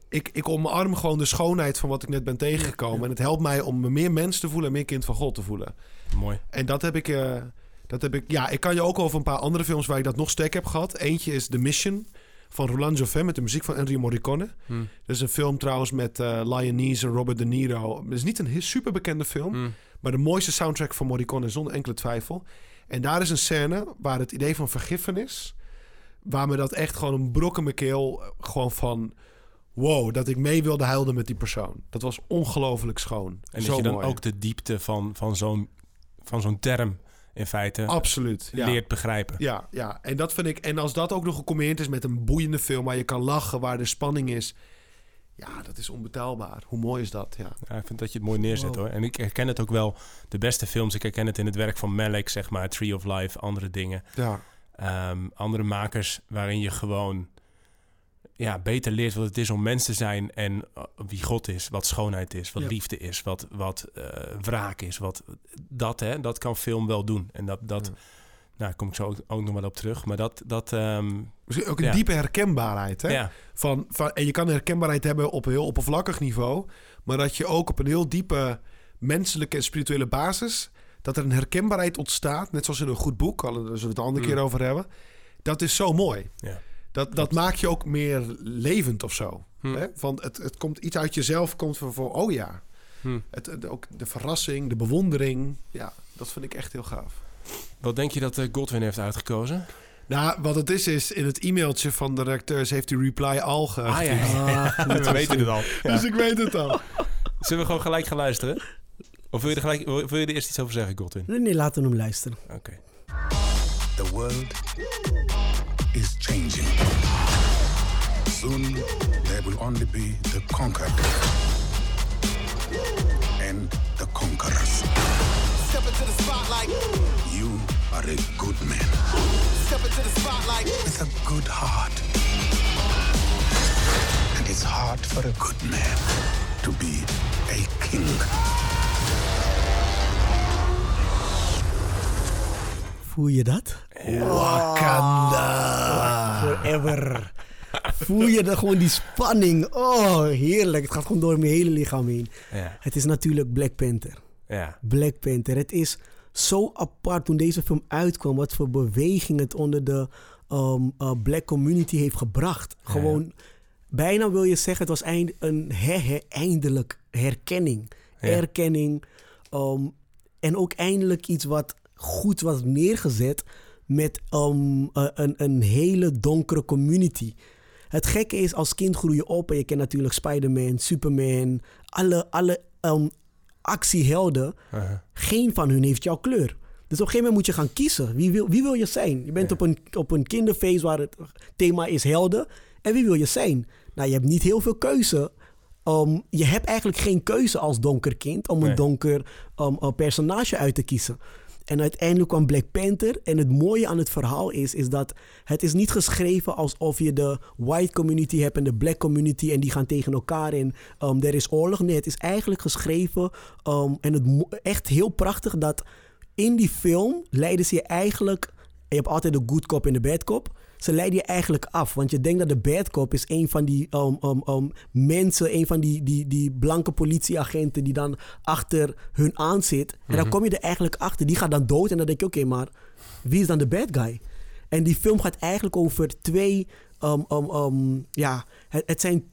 ik, ik omarm gewoon de schoonheid van wat ik net ben tegengekomen. En het helpt mij om me meer mens te voelen en meer kind van God te voelen. Mooi. En dat heb ik, eh, dat heb ik, ja, ik kan je ook over een paar andere films waar ik dat nog sterk heb gehad. Eentje is The Mission van Roland Joffin met de muziek van Ennio Morricone. Hm. Dat is een film trouwens met uh, Lion Neeson en Robert De Niro. Het is niet een heel super bekende film, Hm. maar de mooiste soundtrack van Morricone zonder enkele twijfel. En daar is een scène waar het idee van vergiffenis, waar me dat echt gewoon een brok in mijn keel, eh, gewoon van, wow, dat ik mee wilde huilen met die persoon. Dat was ongelooflijk schoon. En Zo dat je dan mooi. ook de diepte van, van zo'n van zo'n term in feite Absoluut, ja. leert begrijpen. Ja, ja, en dat vind ik. En als dat ook nog gecombineerd is met een boeiende film waar je kan lachen, waar de spanning is. Ja, dat is onbetaalbaar. Hoe mooi is dat? Ja. Ja, ik vind dat je het mooi neerzet hoor. En ik herken het ook wel. De beste films, ik herken het in het werk van Malik, zeg maar, Tree of Life, andere dingen. ja. Ehm, andere makers waarin je gewoon ja, beter leert wat het is om mens te zijn en eh, wie God is, wat schoonheid is, wat Ja. liefde is, wat, wat eh, wraak is, wat dat, hè, dat kan film wel doen. En dat, dat nou, daar kom ik zo ook, ook nog wel op terug. Maar dat, dat ehm, Misschien ook een Ja. diepe herkenbaarheid. Hè? Van, van, en je kan herkenbaarheid hebben op een heel oppervlakkig niveau. Maar dat je ook op een heel diepe menselijke en spirituele basis. dat er een herkenbaarheid ontstaat. Net zoals in een goed boek. Daar zullen we het een andere Mm. keer over hebben. Dat is zo mooi. ja. Dat, dat maakt je ook meer levend of zo. Hm. Hè? Van het, het komt iets uit jezelf, komt van, van oh ja. Hm. Het, het- ook de verrassing, de bewondering. Ja, dat vind ik echt heel gaaf. Wat denk je dat eh, Godwin heeft uitgekozen? Nou, wat het is, is in het e-mailtje van de redacteurs heeft hij reply al ge- Ah ja, Ah, <laughs> we weten het al. <laughs> Dus ik weet het al. <laughs> Zullen we gewoon gelijk gaan luisteren? Of wil je er, gelijk, wil je er eerst iets over zeggen, Godwin? nee, nee, laten we hem luisteren. Oké. The world is changing. Soon there will only be the conquered and the conquerors. Step into the spotlight. You are a good man Step into the spotlight. with a good heart. And it's hard for a good man to be a king. Voel je dat? Wakanda. Forever. Voel je er gewoon die spanning? Oh, heerlijk. Het gaat gewoon door mijn hele lichaam heen. Ja, Het is natuurlijk Black Panther. ja, Black Panther. Het is zo apart toen deze film uitkwam. Wat voor beweging het onder de ehm, eh, black community heeft gebracht. Gewoon, bijna wil je zeggen, het was eind, een he, he- eindelijk herkenning. Ja. Erkenning. ehm, en ook eindelijk iets wat goed was neergezet met ehm, eh, een, een hele donkere community. Het gekke is, als kind groei je op en je kent natuurlijk Spider-Man, Superman, alle, alle ehm, actiehelden. uh-huh. Geen van hun heeft jouw kleur. Dus op een gegeven moment moet je gaan kiezen. Wie wil, wie wil je zijn? Je bent op, een, op een kinderfeest waar het thema is helden. En wie wil je zijn? Nou, je hebt niet heel veel keuze. Um, je hebt eigenlijk geen keuze als donker kind om een donker um, uh, personage uit te kiezen. En uiteindelijk kwam Black Panther. En het mooie aan het verhaal is, is dat het is niet geschreven alsof je de white community hebt en de black community en die gaan tegen elkaar in. Um, er is oorlog. Nee, het is eigenlijk geschreven um, en het echt heel prachtig dat in die film leiden ze je eigenlijk. Je hebt altijd de good cop en de bad cop. Ze leiden je eigenlijk af. Want je denkt dat de bad cop is een van die um, um, um, mensen, een van die, die, die blanke politieagenten die dan achter hun aan zit. En dan kom je er eigenlijk achter. Die gaat dan dood. En dan denk je, oké, maar wie is dan de bad guy? En die film gaat eigenlijk over twee. um, um, um, ja, het, het zijn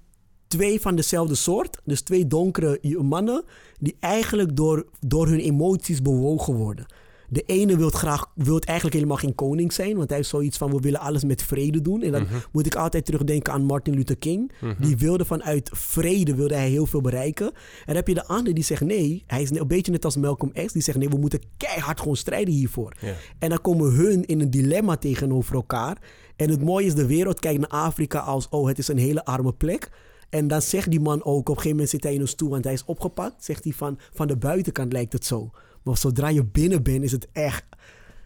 twee van dezelfde soort. Dus twee donkere mannen die eigenlijk door, door hun emoties bewogen worden. De ene wil graag, wil eigenlijk helemaal geen koning zijn, want hij heeft zoiets van we willen alles met vrede doen. En dan moet ik altijd terugdenken aan Martin Luther King. Die wilde vanuit vrede wilde hij heel veel bereiken. En dan heb je de andere die zegt nee, hij is een beetje net als Malcolm X, die zegt nee, we moeten keihard gewoon strijden hiervoor. En dan komen hun in een dilemma tegenover elkaar. En het mooie is, de wereld kijkt naar Afrika als, oh, het is een hele arme plek. En dan zegt die man ook, op een gegeven moment zit hij in een stoel, want hij is opgepakt. Zegt hij van, van de buitenkant lijkt het zo. Maar zodra je binnen bent, is het echt,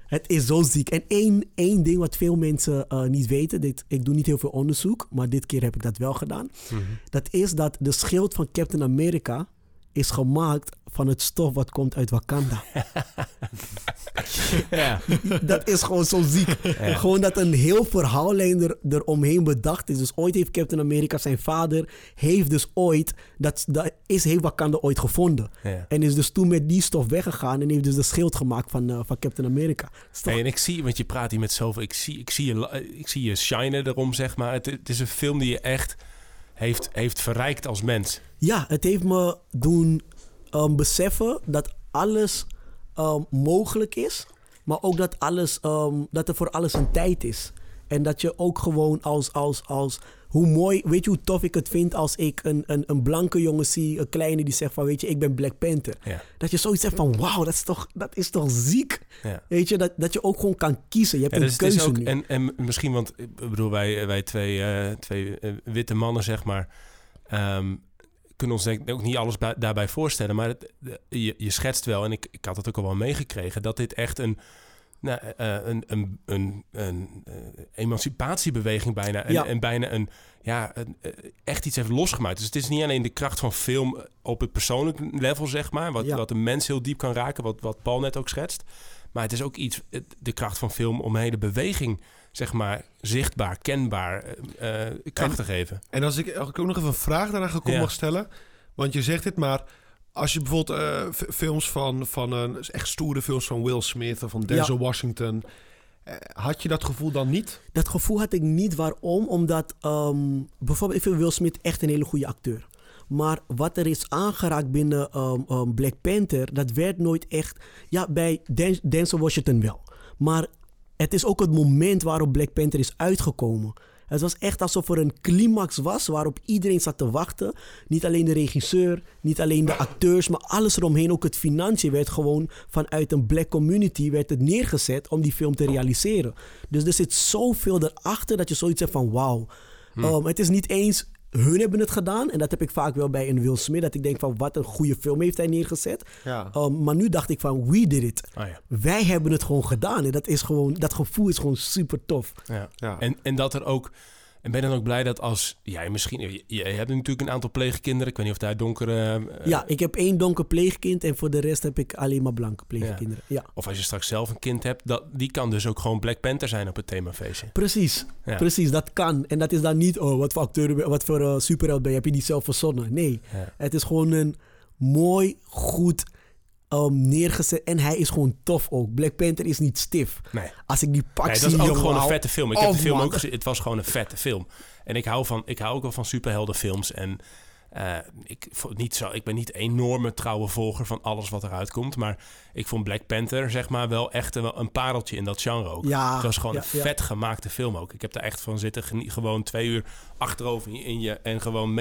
het is zo ziek. En één, één ding wat veel mensen eh, niet weten, dit, ik doe niet heel veel onderzoek, maar dit keer heb ik dat wel gedaan. Dat is dat de schild van Captain America is gemaakt van het stof wat komt uit Wakanda. <laughs> Ja. dat is gewoon zo ziek. Gewoon dat een heel verhaallijn er, eromheen bedacht is. Dus ooit heeft Captain America, zijn vader, heeft dus ooit, dat, dat is, heeft Wakanda ooit gevonden. Ja. En is dus toen met die stof weggegaan en heeft dus de schild gemaakt van, eh, van Captain America. Toch- Hey, en ik zie, want je praat hier met zoveel, ik zie, ik zie, je, ik zie je shinen erom, zeg maar. Het, het is een film die je echt heeft, heeft verrijkt als mens. Ja, het heeft me doen ehm, beseffen dat alles ehm, mogelijk is, maar ook dat, alles, ehm, dat er voor alles een tijd is. En dat je ook gewoon als, als, als, hoe mooi, weet je hoe tof ik het vind als ik een, een, een blanke jongen zie, een kleine die zegt van, weet je, ik ben Black Panther. Ja. Dat je zoiets zegt van, wauw, dat is toch, dat is toch ziek. Ja. Weet je, dat, dat je ook gewoon kan kiezen. Je hebt Ja, een dus keuze ook, nu. en, en misschien, want ik bedoel, wij, wij twee, eh, twee eh, witte mannen, zeg maar, kunnen ons denk ik ook niet alles bij- daarbij voorstellen. Maar het, je, je schetst wel, en ik, ik had het ook al wel meegekregen, dat dit echt een, nou, eh, een, een, een, een eh, emancipatiebeweging bijna. En, Ja. en bijna een, ja, eh, echt iets heeft losgemaakt. Dus het is niet alleen de kracht van film op het persoonlijk level, zeg maar. Wat, Ja. wat een mens heel diep kan raken, wat, wat Paul net ook schetst. Maar het is ook iets, de kracht van film om een hele beweging, zeg maar, zichtbaar, kenbaar, eh, eh, kracht te geven. En als ik, als ik ook nog even een vraag daaraan gekomen Ja. mag stellen. Want je zegt dit, maar als je bijvoorbeeld eh, films van, van een echt stoere films van Will Smith of van Denzel Washington. eh, had je dat gevoel dan niet? Dat gevoel had ik niet. Waarom? Omdat ehm, bijvoorbeeld, ik vind Will Smith echt een hele goede acteur. Maar wat er is aangeraakt binnen ehm, ehm, Black Panther, dat werd nooit echt. Ja, bij Denzel Washington wel. Maar het is ook het moment waarop Black Panther is uitgekomen. Het was echt alsof er een climax was waarop iedereen zat te wachten. Niet alleen de regisseur, niet alleen de acteurs, maar alles eromheen. Ook het financiën werd gewoon vanuit een black community werd het neergezet om die film te realiseren. Dus er zit zoveel erachter dat je zoiets hebt van wauw. Um, het is niet eens hun hebben het gedaan. En dat heb ik vaak wel bij een Will Smith. Dat ik denk van wat een goede film heeft hij neergezet. Ja. Um, maar nu dacht ik van we did it. Ah, ja. Wij hebben het gewoon gedaan. En dat, is gewoon, dat gevoel is gewoon super tof. Ja. Ja. En, en dat er ook. En ben je dan ook blij dat als jij misschien. Je, je hebt natuurlijk een aantal pleegkinderen. Ik weet niet of daar donkere. eh, ja, ik heb één donker pleegkind. En voor de rest heb ik alleen maar blanke pleegkinderen. Ja. Of als je straks zelf een kind hebt, dat, die kan dus ook gewoon Black Panther zijn op het themafeestje. Precies, Ja. precies, dat kan. En dat is dan niet, oh, wat voor acteur, wat voor eh, superheld ben je, heb je niet zelf verzonnen. Nee, Ja. het is gewoon een mooi, goed um, neergezet. En hij is gewoon tof ook. Black Panther is niet stif. Nee. Als ik die pak Nee, zie, dat is ook jongen, gewoon een vette film. Ik heb Oh, de film man. ook gezien. Het was gewoon een vette film. En ik hou, van, ik hou ook wel van superheldenfilms. En eh, ik, niet zo, ik ben niet een enorme trouwe volger van alles wat eruit komt. Maar ik vond Black Panther zeg maar wel echt een, een pareltje in dat genre ook. Ja, het was gewoon ja, een ja. vet gemaakte film ook. Ik heb daar echt van zitten gewoon twee uur achterover in je... en gewoon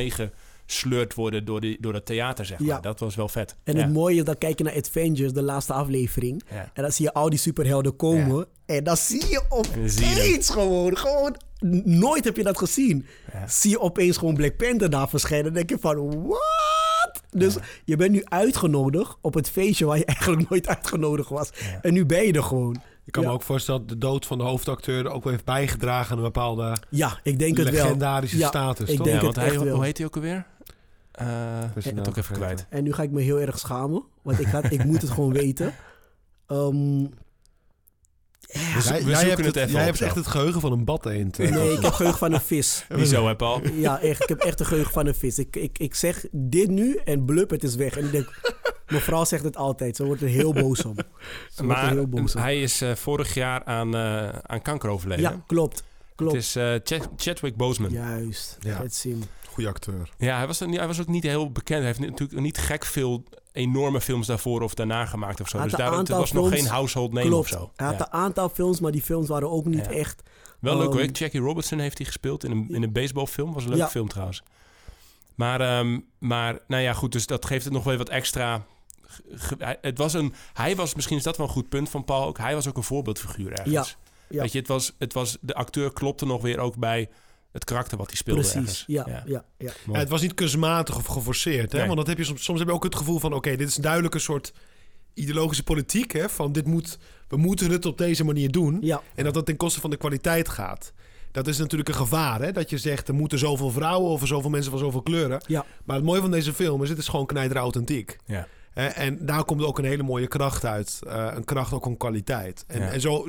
meegesleurd worden door, die, door dat theater, zeg maar. Ja. Dat was wel vet. En Ja. het mooie is, dan kijk je naar Avengers, de laatste aflevering. Ja. En dan zie je al die superhelden komen. En dan zie je opeens gewoon, gewoon... Nooit heb je dat gezien. Ja. Zie je opeens gewoon Black Panther daar verschijnen. Dan denk je van, what? Dus je bent nu uitgenodigd op het feestje waar je <laughs> eigenlijk nooit uitgenodigd was. En nu ben je er gewoon. Ik kan ja. me ook voorstellen dat de dood van de hoofdacteur ook wel heeft bijgedragen aan een bepaalde... Ja, ik denk het wel. Legendarische ja, status, Ik toch? denk Ja, want het hij, echt wel. hoe heet hij ook alweer? Eh ik naam het ook even vergeten. kwijt. En nu ga ik me heel erg schamen. Want ik, had, ik moet het gewoon weten. Ehm, We, zo- Jij, we jij zoeken hebt, het het, even jij op hebt echt het geheugen van een bad-eend. eh. nee, ik heb geheugen van een vis. <laughs> Hè, Paul? Ja, echt. Ik heb echt een geheugen van een vis. Ik, ik, ik zeg dit nu en blub, het is weg. En ik denk, mevrouw zegt het altijd. Ze wordt er heel boos om. Ze wordt er Maar heel boos om. hij is eh, vorig jaar aan, eh, aan kanker overleden. Ja, klopt. Klopt. Het is eh, Chad- Chadwick Boseman. Ja. Juist. Ja. Het sim. Acteur. hij, was, niet- hij was ook niet heel bekend. Hij heeft natuurlijk niet gek veel enorme films daarvoor of daarna gemaakt of zo. Dus daar het was nog geen household name Klopt. of zo. Hij had Ja. een aantal films, maar die films waren ook niet Ja. echt... Wel leuk hoor. Ehm, Jackie Robertson heeft hij gespeeld in een, in een baseballfilm. Was een leuke Ja. film trouwens. Maar, ehm, maar nou ja, goed. Dus dat geeft het nog wel wat extra... het was een, hij was, misschien is dat wel een goed punt van Paul ook. Hij was ook een voorbeeldfiguur ergens. Ja, ja. Weet je, het was, het was, de acteur klopte nog weer ook bij het karakter wat hij speelde Precies. Ja, ja, ja. Ja, het was niet kunstmatig of geforceerd. Hè? Nee. Want dat heb je soms, soms heb je ook het gevoel van... oké, dit is duidelijk een soort ideologische politiek. Hè? Van dit moet, we moeten het op deze manier doen. Ja. En dat dat ten koste van de kwaliteit gaat. Dat is natuurlijk een gevaar. Hè? Dat je zegt, er moeten zoveel vrouwen... of zoveel mensen van zoveel kleuren. Ja. Maar het mooie van deze film is, het is gewoon knijter authentiek. Ja. En daar komt ook een hele mooie kracht uit. Eh, een kracht ook om kwaliteit. En, Ja. en zo,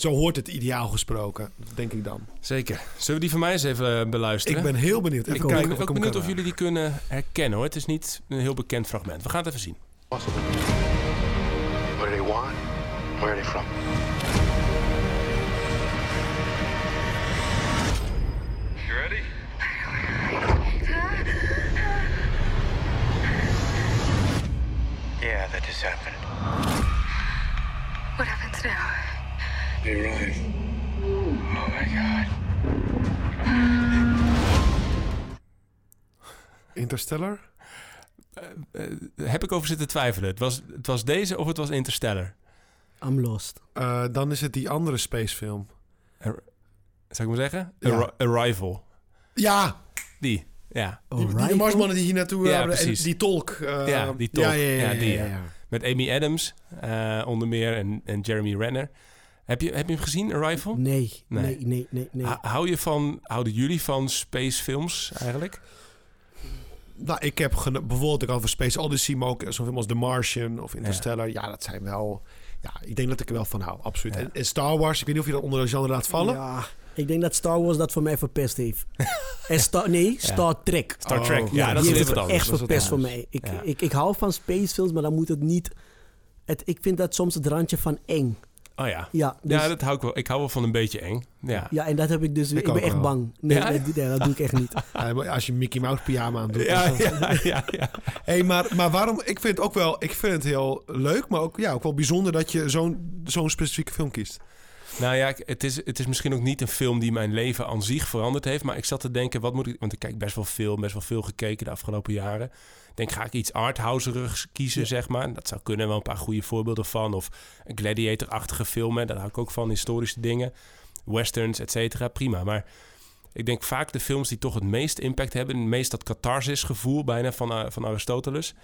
zo, hoort het ideaal gesproken, denk ik dan. Zeker. Zullen we die van mij eens even eh, beluisteren? Ik ben heel benieuwd. Even Ik kijken ben of ik ook benieuwd of jullie die kunnen herkennen hoor. Het is niet een heel bekend fragment. We gaan het even zien. What do they want? Where are they from? You ready? Yeah, that just happened. What happens now? They arrive. Oh my god. Interstellar? Eh, heb ik over zitten twijfelen. Het was, het was deze of het was Interstellar? I'm lost. Eh, dan is het die andere spacefilm. Ar- Zou ik maar zeggen? Ja. Arrival. Ja, Die, ja. die, die de Marsmannen die hier naartoe Ja. En precies. die tolk. eh, ja, die tolk. Ja, ja, ja, Ja, die, ja, ja. ja. Met Amy Adams eh, onder meer en, en Jeremy Renner. Heb je, heb je hem gezien, Arrival? Nee, Nee. nee, nee, nee. Hou je van, houden jullie van spacefilms eigenlijk? Nou, ik heb bijvoorbeeld ik over Space Odyssey, maar ook zo'n film als The Martian of Interstellar. Ja, dat zijn wel... Ja, ik denk dat ik er wel van hou, absoluut. En, en Star Wars, ik weet niet of je dat onder de genre laat vallen. Ja, ik denk dat Star Wars dat voor mij verpest heeft. <laughs> en Star, nee, Star Trek. Star Trek, Oh, ja, dat is het echt verpest voor mij. Ik, Ja. ik, ik hou van spacefilms, maar dan moet het niet... Het, ik vind dat soms het randje van eng. Oh ja. Ja, dus- ja, dat hou ik wel. Ik hou wel van een beetje eng. Ja. Ja, en dat heb ik dus... Ik, ben echt wel. bang. Nee, Ja? nee, nee, dat doe ik echt niet. <laughs> Ja, als je Mickey Mouse pyjama aan doet. Ja, ja, ja. <laughs> Hey, maar, maar waarom? Ik vind het ook wel. Ik vind het heel leuk, maar ook, ja, ook wel bijzonder dat je zo'n zo'n specifieke film kiest. Nou ja, het is, het is misschien ook niet een film die mijn leven aan zich veranderd heeft. Maar ik zat te denken, wat moet ik... Want ik kijk best wel veel, best wel veel gekeken de afgelopen jaren. Ik denk, ga ik iets arthouserigs kiezen, zeg maar? Dat zou kunnen, wel een paar goede voorbeelden van. Of een gladiator-achtige film, hè. daar hou ik ook van, historische dingen. Westerns, et cetera, prima. Maar ik denk vaak de films die toch het meest impact hebben... het meest dat catharsis gevoel bijna van, eh, van Aristoteles...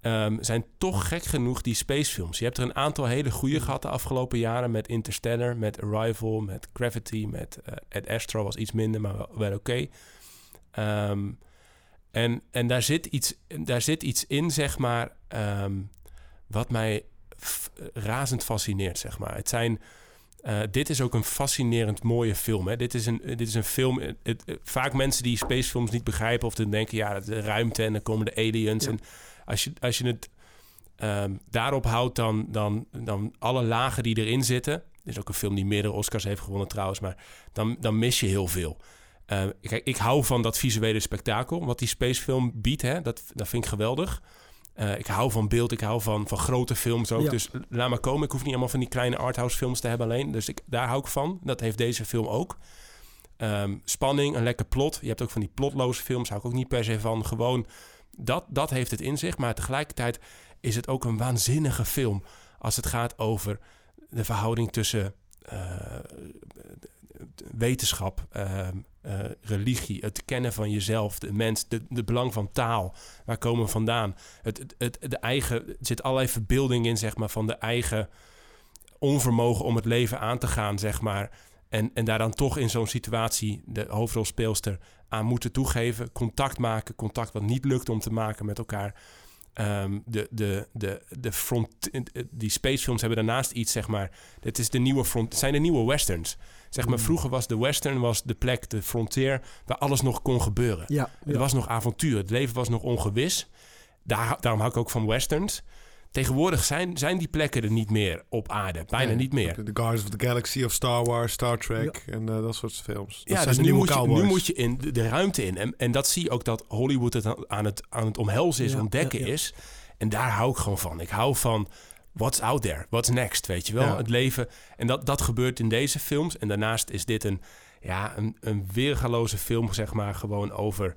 ehm, zijn toch gek genoeg die spacefilms. Je hebt er een aantal hele goede gehad de afgelopen jaren... met Interstellar, met Arrival, met Gravity... met eh Ad Astra was iets minder, maar wel, wel oké. Ehm, en en daar, zit iets, daar zit iets in, zeg maar... ehm, wat mij f- razend fascineert, zeg maar. Het zijn... eh, dit is ook een fascinerend mooie film. Hè? Dit, is een, dit is een film. Het, het- vaak mensen die spacefilms niet begrijpen of dan denken, ja, de ruimte en dan komen de aliens. Ja. En als je, als je het ehm, daarop houdt, dan, dan, dan alle lagen die erin zitten. Er is ook een film die meerdere Oscars heeft gewonnen trouwens, maar dan, dan mis je heel veel. Eh, kijk, ik hou van dat visuele spektakel, wat die spacefilm biedt. Hè? Dat, dat vind ik geweldig. Eh, ik hou van beeld, ik hou van, van grote films ook. Ja. Dus laat maar komen. Ik hoef niet allemaal van die kleine arthouse films te hebben alleen. Dus ik, daar hou ik van. Dat heeft deze film ook. Ehm, spanning, een lekker plot. Je hebt ook van die plotloze films, hou ik ook niet per se van. Gewoon, dat, dat heeft het in zich. Maar tegelijkertijd is het ook een waanzinnige film. Als het gaat over de verhouding tussen eh, wetenschap, ehm, eh, religie, het kennen van jezelf, de mens, de, de belang van taal. Waar komen we vandaan? Het, het, de eigen, er zit allerlei verbeelding in, zeg maar, van de eigen onvermogen om het leven aan te gaan, zeg maar. En, en daar dan toch in zo'n situatie de hoofdrolspeelster aan moeten toegeven. Contact maken, contact wat niet lukt om te maken met elkaar. Ehm, de, de, de, de front, die spacefilms hebben daarnaast iets, zeg maar. Dit is de nieuwe front, het zijn de nieuwe westerns. Zeg maar, Mm. vroeger was de western was de plek, de frontier, waar alles nog kon gebeuren. Ja, Er was nog avontuur, het leven was nog ongewis. Daar, daarom hou ik ook van westerns. Tegenwoordig zijn, zijn die plekken er niet meer op aarde. Bijna Nee, niet meer. The Guardians of the Galaxy of Star Wars, Star Trek en eh, dat soort films. Dat Ja, zijn dus nu nieuwe moet, je, nu moet je in de, de ruimte in. En, en dat zie je ook dat Hollywood het aan- het, aan het omhelzen is, Ja, ontdekken ja, ja. is. En daar hou ik gewoon van. Ik hou van what's out there, what's next, weet je wel. Ja. Het leven. En dat, dat gebeurt in deze films. En daarnaast is dit een, ja, een, een weergaloze film, zeg maar, gewoon over...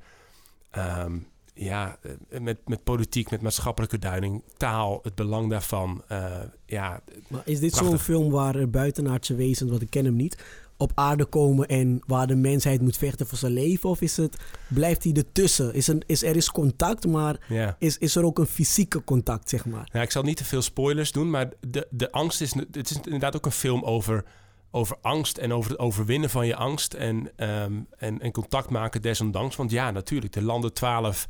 ehm, ja, eh, met, met politiek, met maatschappelijke duiding, taal, het belang daarvan. eh, ja, Maar is dit zo'n film waar buitenaardse wezens, want ik ken hem niet, op aarde komen en waar de mensheid moet vechten voor zijn leven? Of is het, blijft hij ertussen? Is er, is, er is contact, maar Ja. is, is er ook een fysieke contact, zeg maar? Nou, ik zal niet te veel spoilers doen, maar de, de angst is... Het is inderdaad ook een film over, over angst en over het overwinnen van je angst... en, ehm, en, en contact maken desondanks. Want ja, natuurlijk, de landen 12...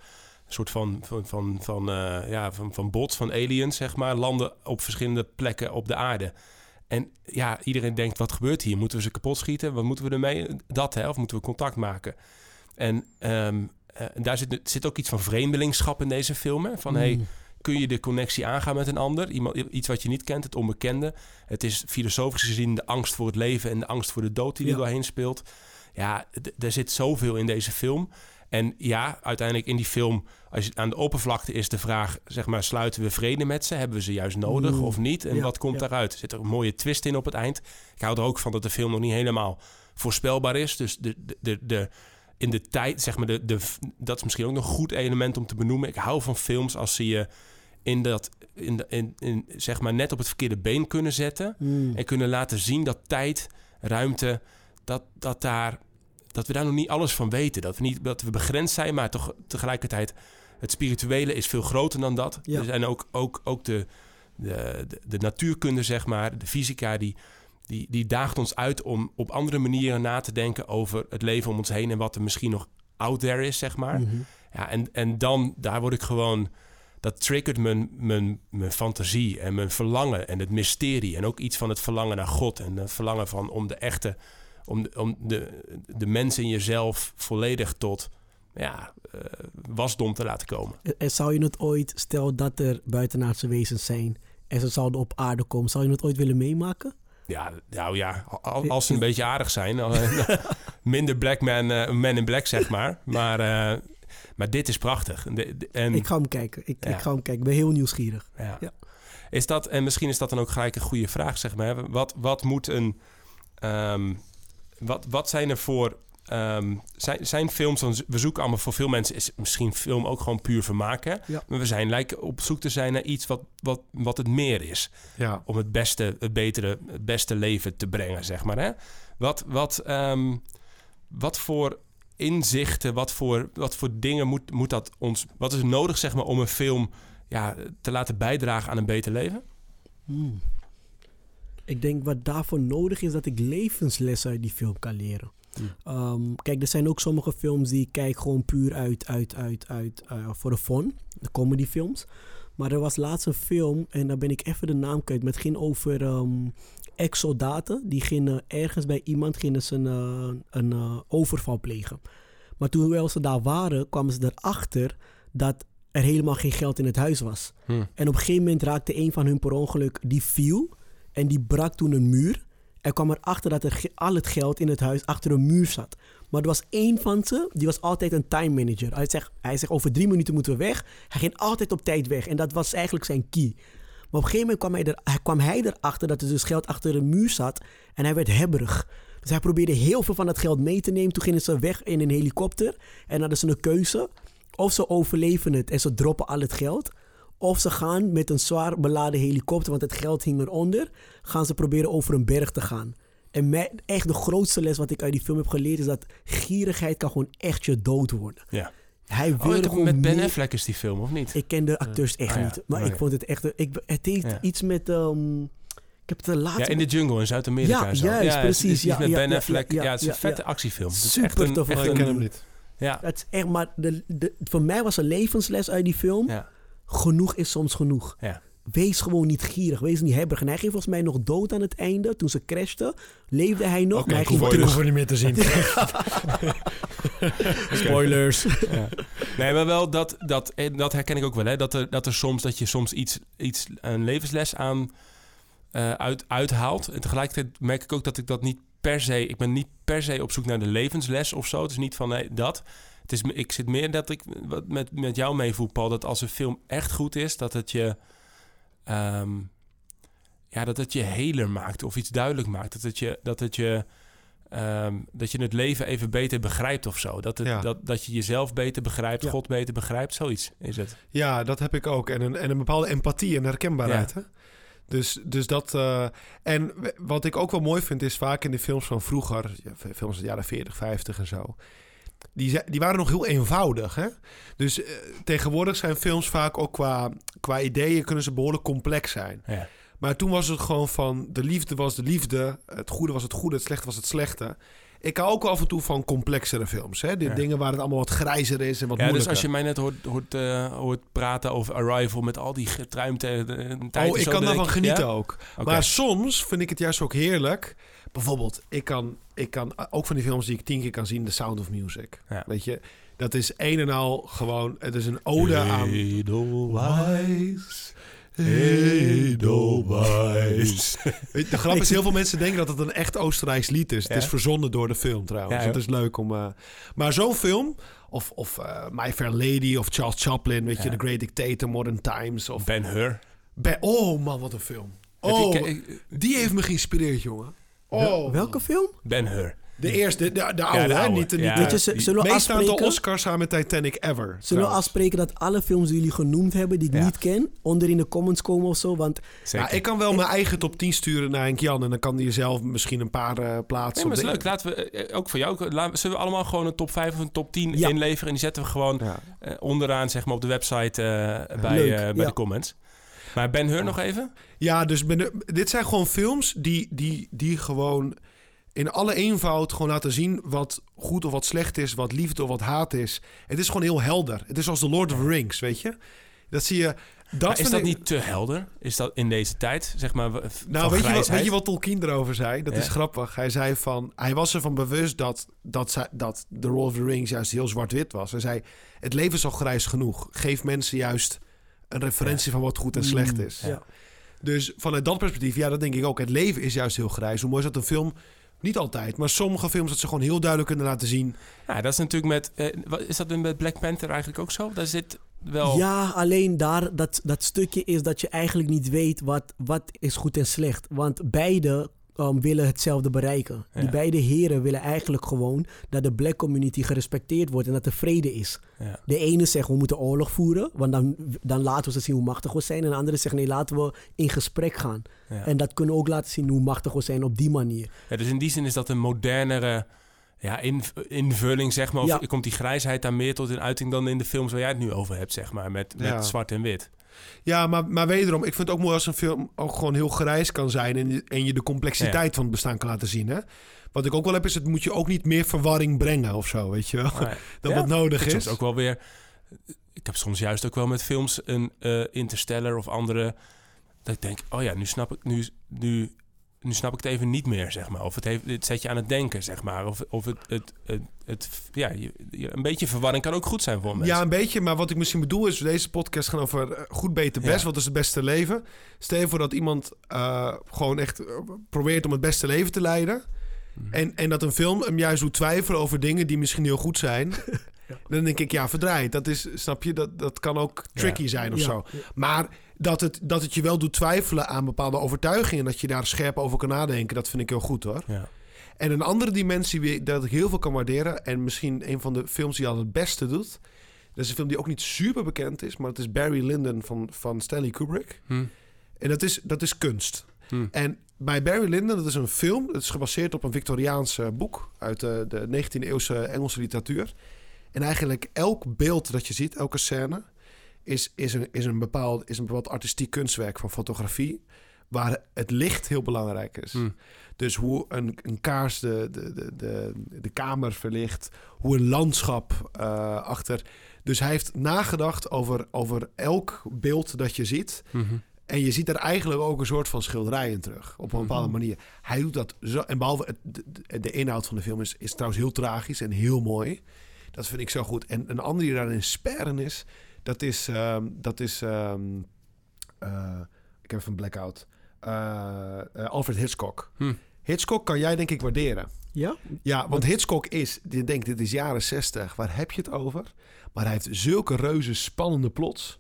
Een soort van, van, van, van, eh, ja, van, van bots, van aliens, zeg maar, landen op verschillende plekken op de aarde. En ja, iedereen denkt, wat gebeurt hier? Moeten we ze kapot schieten? Wat moeten we ermee? Dat, hè? Of moeten we contact maken? En ehm, eh, daar zit, zit ook iets van vreemdelingschap in deze film. Van, hey, Mm. Kun je de connectie aangaan met een ander? Iemand, iets wat je niet kent, het onbekende. Het is filosofisch gezien de angst voor het leven en de angst voor de dood die er doorheen speelt. Ja, er zit zoveel in deze film. En ja, uiteindelijk in die film, als je aan de oppervlakte is de vraag, zeg maar, sluiten we vrede met ze? Hebben we ze juist nodig Mm. of niet? En Ja, wat komt ja. daaruit? Zit er een mooie twist in op het eind. Ik hou er ook van dat de film nog niet helemaal voorspelbaar is. Dus de, de, de, de, in de tijd, zeg maar, de, de, dat is misschien ook nog een goed element om te benoemen. Ik hou van films als ze je in dat, in, in, in, zeg maar, net op het verkeerde been kunnen zetten. Mm. En kunnen laten zien dat tijd, ruimte, dat, dat, daar, dat we daar nog niet alles van weten. Dat we, niet, dat we begrensd zijn, maar toch tegelijkertijd het spirituele is veel groter dan dat. Ja. Dus, en ook, ook, ook de, de, de, de natuurkunde, zeg maar, de fysica, die, die, die daagt ons uit om op andere manieren na te denken over het leven om ons heen en wat er misschien nog out there is, zeg maar. Mhm. Ja, en, en dan, daar word ik gewoon, dat triggert mijn, mijn, mijn fantasie en mijn verlangen en het mysterie. En ook iets van het verlangen naar God en het verlangen van om de echte, om de, om de, de mens in jezelf volledig tot, ja, eh, wasdom te laten komen. En zou je het ooit, stel dat er buitenaardse wezens zijn en ze zouden op aarde komen, zou je het ooit willen meemaken? Ja, nou ja, al- als ze een beetje aardig zijn. eh, <laughs> minder black man, eh, man in black, zeg maar. Maar, eh, maar dit is prachtig. En de- de- En, Ik ga hem kijken. Ik, Ja. ik ga hem kijken. Ik ben heel nieuwsgierig. Ja. Ja. Is dat, en misschien is dat dan ook gelijk een goede vraag, zeg maar. Wat, wat moet een. ehm, wat, wat zijn er voor. ehm, zijn, zijn films, want we zoeken allemaal voor veel mensen, is misschien film ook gewoon puur? Ja. Maar we zijn lijken op zoek te zijn naar iets wat, wat, wat het meer is. Ja. Om het beste, het betere, het beste leven te brengen, zeg maar. Hè? Wat, wat, ehm, wat voor inzichten, wat voor, wat voor dingen moet, moet dat ons. Wat is nodig, zeg maar, om een film ja, te laten bijdragen aan een beter leven? Hmm. Ik denk wat daarvoor nodig is, dat ik levenslessen uit die film kan leren. Ehm, kijk, er zijn ook sommige films die ik kijk gewoon puur uit, uit, uit, uit eh, voor de fun. De comedyfilms. Maar er was laatst een film, en daar ben ik even de naam kwijt. Maar het ging over ehm, ex-soldaten. Die gingen ergens bij iemand gingen ze een, eh, een eh, overval plegen. Maar toen ze daar waren, kwamen ze erachter dat er helemaal geen geld in het huis was. Hm. En op een gegeven moment raakte een van hun per ongeluk, die viel. En die brak toen een muur. Er kwam erachter dat er al het geld in het huis achter een muur zat. Maar er was één van ze, die was altijd een time manager. Hij zegt, hij zegt over drie minuten moeten we weg. Hij ging altijd op tijd weg. En dat was eigenlijk zijn key. Maar op een gegeven moment kwam hij, er, kwam hij erachter dat er dus geld achter een muur zat. En hij werd hebberig. Dus hij probeerde heel veel van dat geld mee te nemen. Toen gingen ze weg in een helikopter. En hadden ze een keuze. Of ze overleven het en ze droppen al het geld. Of ze gaan met een zwaar beladen helikopter, want het geld hing eronder. Gaan ze proberen over een berg te gaan. En echt de grootste les wat ik uit die film heb geleerd is dat gierigheid kan gewoon echt je dood worden. Ja. Hij Oh, wilde gewoon met Ben meer- Affleck is die film, of niet? Ik ken de acteurs echt Ah, ja. niet, maar Oh, ik ja. vond het echt... Ik, het heeft Ja. iets met... ehm, ik heb het de laatste... Ja, in de jungle in Zuid-Amerika. Ja, zo. juist, ja, precies. Het is, Ja, iets met ja, Ben ja, Affleck. ja, Ja, het is een ja, vette ja. actiefilm. Het is Super tof. Oh, ik ken hem niet. Ja. Het is echt, maar de, de, voor mij was een levensles uit die film. Ja. Genoeg is soms genoeg. Ja. Wees gewoon niet gierig, wees niet hebberig. En hij ging volgens mij nog dood aan het einde. Toen ze crashten, leefde hij nog. Oké, maar hij ik ging hoef- ik terug. hoef er niet meer te zien. <laughs> Spoilers. Ja. Nee, maar wel dat, dat, eh, dat herken ik ook wel. Hè? Dat, er, dat er soms dat je soms iets, iets een levensles aan eh, uit, uithaalt. En tegelijkertijd merk ik ook dat ik dat niet per se. Ik ben niet per se op zoek naar de levensles of zo. Het is niet van nee, dat. Het is, ik zit meer dat ik wat met, met jou meevoel, Paul. Dat als een film echt goed is, dat het je. Ehm, ja, dat het je heler maakt of iets duidelijk maakt. Dat het je. Dat het je ehm, dat je het leven even beter begrijpt of zo. Dat, het, Ja. dat, dat je jezelf beter begrijpt, Ja. God beter begrijpt. Zoiets is het. Ja, dat heb ik ook. En een, en een bepaalde empathie en herkenbaarheid. Ja. Hè? Dus, dus dat. eh, en wat ik ook wel mooi vind, is vaak in de films van vroeger, films uit de jaren 40, 50 en zo. Die, die waren nog heel eenvoudig. Hè? Dus eh, tegenwoordig zijn films vaak ook qua, qua ideeën kunnen ze behoorlijk complex zijn. Ja. Maar toen was het gewoon van de liefde was de liefde, het goede was het goede, het slechte was het slechte. Ik hou ook af en toe van complexere films. Hè? Ja. dingen waar het allemaal wat grijzer is en wat Ja, dus moeilijker. als je mij net hoort, hoort, eh, hoort praten over Arrival met al die getruimte eh, tijd. Oh, en ik zo, kan dan daarvan ik, genieten ja? ook. Maar soms vind ik het juist ook heerlijk. Bijvoorbeeld, ik kan, ik kan ook van die films die ik tien keer kan zien, The Sound of Music. Ja. Weet je, dat is een en al gewoon, het is een ode aan... Edelweiss, Edelweiss. De grap is, <laughs> heel veel mensen denken dat het een echt Oostenrijks lied is. Het is verzonnen door de film trouwens. Ja, het is leuk om... eh, maar zo'n film, of, of eh, My Fair Lady, of Charles Chaplin, weet je. The Great Dictator, Modern Times. Of Ben Hur. Be- oh man, wat een film. Oh, die heeft me geïnspireerd, jongen. Oh, Welke film? Ben Hur. De eerste, de, de, de oude, hè? oude. Niet, de- Ja. niet Weet de je, zullen we? Oscars samen met Titanic ever. Zullen we afspreken dat alle films die jullie genoemd hebben, die ik Ja. niet ken, onder in de comments komen of zo? Want. Ja, ik kan wel mijn eigen top 10 sturen naar Henk Jan en dan kan hij zelf misschien een paar eh, plaatsen. Nee, maar is leuk. Laten we, eh, ook voor jou, laten we- zullen we allemaal gewoon een top 5 of een top 10 Ja. inleveren? En die zetten we gewoon Ja. eh, onderaan zeg maar, op de website eh, bij, eh, bij ja. de comments. Maar Ben Hur nog even? Ja, dus ben, dit zijn gewoon films die, die, die gewoon in alle eenvoud gewoon laten zien wat goed of wat slecht is, wat liefde of wat haat is. Het is gewoon heel helder. Het is als The Lord of the Rings, weet je? Dat zie je. Dat Maar is dat ik- niet te helder? Is dat in deze tijd, zeg maar, Nou, van weet je, wat, weet je wat Tolkien erover zei? Dat Ja. is grappig. Hij zei van, hij was ervan bewust dat, dat, zij- dat The Lord of the Rings juist heel zwart-wit was. Hij zei, het leven is al grijs genoeg. Geef mensen juist een referentie van wat goed en slecht is. Ja. Dus vanuit dat perspectief, ja, dat denk ik ook. Het leven is juist heel grijs. Hoe mooi is dat een film... Niet altijd, maar sommige films dat ze gewoon heel duidelijk kunnen laten zien. Ja, dat is natuurlijk met... eh, wat- is dat met Black Panther eigenlijk ook zo? Daar zit wel... Ja, alleen daar, dat, dat stukje is dat je eigenlijk niet weet wat, wat is goed en slecht. Want beide um, willen hetzelfde bereiken. Die beide heren willen eigenlijk gewoon dat de black community gerespecteerd wordt en dat er vrede is. Ja. De ene zegt we moeten oorlog voeren, want dan, dan laten we ze zien hoe machtig we zijn. En de andere zegt nee, laten we in gesprek gaan. Ja. En dat kunnen we ook laten zien hoe machtig we zijn op die manier. Ja, dus in die zin is dat een modernere ja, in, invulling, zeg maar. Of Ja. komt die grijsheid daar meer tot in uiting dan in de films waar jij het nu over hebt, zeg maar. Met, met Ja. zwart en wit. Ja, maar, maar wederom, ik vind het ook mooi als een film ook gewoon heel grijs kan zijn en je, en je de complexiteit van het bestaan kan laten zien. Hè? Wat ik ook wel heb, is het moet je ook niet meer verwarring brengen of zo, weet je wel. <laughs> Dat Ja, wat nodig ik is. Soms ook wel weer... Ik heb soms juist ook wel met films een eh, Interstellar of andere... Dat ik denk, oh ja, nu snap ik, nu, nu, nu snap ik het even niet meer, zeg maar. Of het, heeft, het zet je aan het denken, zeg maar. Of, of het, het, het, het, ja, je- je- een beetje verwarring kan ook goed zijn voor mensen. Ja, een beetje. Maar wat ik misschien bedoel is... deze podcast gaan over eh, goed, beter, best. Ja. Wat is het beste leven? Stel je voor dat iemand eh, gewoon echt eh, probeert om het beste leven te leiden. Mhm. En, en dat een film hem juist doet twijfelen over dingen die misschien heel goed zijn. <laughs> Dan denk ik, ja, verdraaid. Dat is, snap je, dat, dat kan ook tricky Ja. zijn of Ja. zo. Maar dat het, dat het je wel doet twijfelen aan bepaalde overtuigingen... dat je daar scherp over kan nadenken, dat vind ik heel goed hoor. Ja. En een andere dimensie wie- dat ik heel veel kan waarderen... en misschien een van de films die al het beste doet... dat is een film die ook niet super bekend is... maar het is Barry Lyndon van, van Stanley Kubrick. Hm. En dat is, dat is kunst. Hm. En bij Barry Lyndon, dat is een film... dat is gebaseerd op een Victoriaans eh, boek... uit de, de 19e eeuwse Engelse literatuur. En eigenlijk elk beeld dat je ziet, elke scène... is, is, een, is, een, bepaald, is een bepaald artistiek kunstwerk van fotografie... waar het licht heel belangrijk is. Hm. Dus hoe een, een kaars de, de, de, de, de kamer verlicht. Hoe een landschap eh, achter. Dus hij heeft nagedacht over, over elk beeld dat je ziet. Mhm. En je ziet er eigenlijk ook een soort van schilderij in terug. Op een bepaalde manier. Hij doet dat zo. En behalve het, de, de- de inhoud van de film is, is trouwens heel tragisch en heel mooi. Dat vind ik zo goed. En een andere die daarin sperren is. Dat is. ehm, dat is ehm, eh, ik heb even een blackout. Eh, eh, Alfred Hitchcock. Hm. Hitchcock kan jij denk ik waarderen. Ja? Ja, want Hitchcock is, je denkt dit is jaren 60, waar heb je het over? Maar hij heeft zulke reuze spannende plots,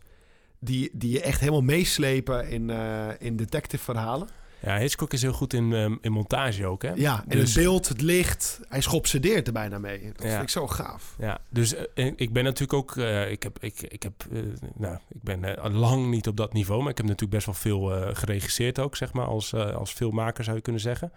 die, die je echt helemaal meeslepen in, eh, in detective verhalen. Ja, Hitchcock is heel goed in, ehm, in montage ook, hè? Ja, en Dus- het beeld, het licht, hij schobsedeert er bijna mee. Dat Ja. vind ik zo gaaf. Ja, dus eh, ik ben natuurlijk ook... eh, ik, heb, ik, ik, heb, eh, nou, ik ben lang niet op dat niveau... maar ik heb natuurlijk best wel veel geregisseerd ook, zeg maar... Als, als filmmaker zou je kunnen zeggen.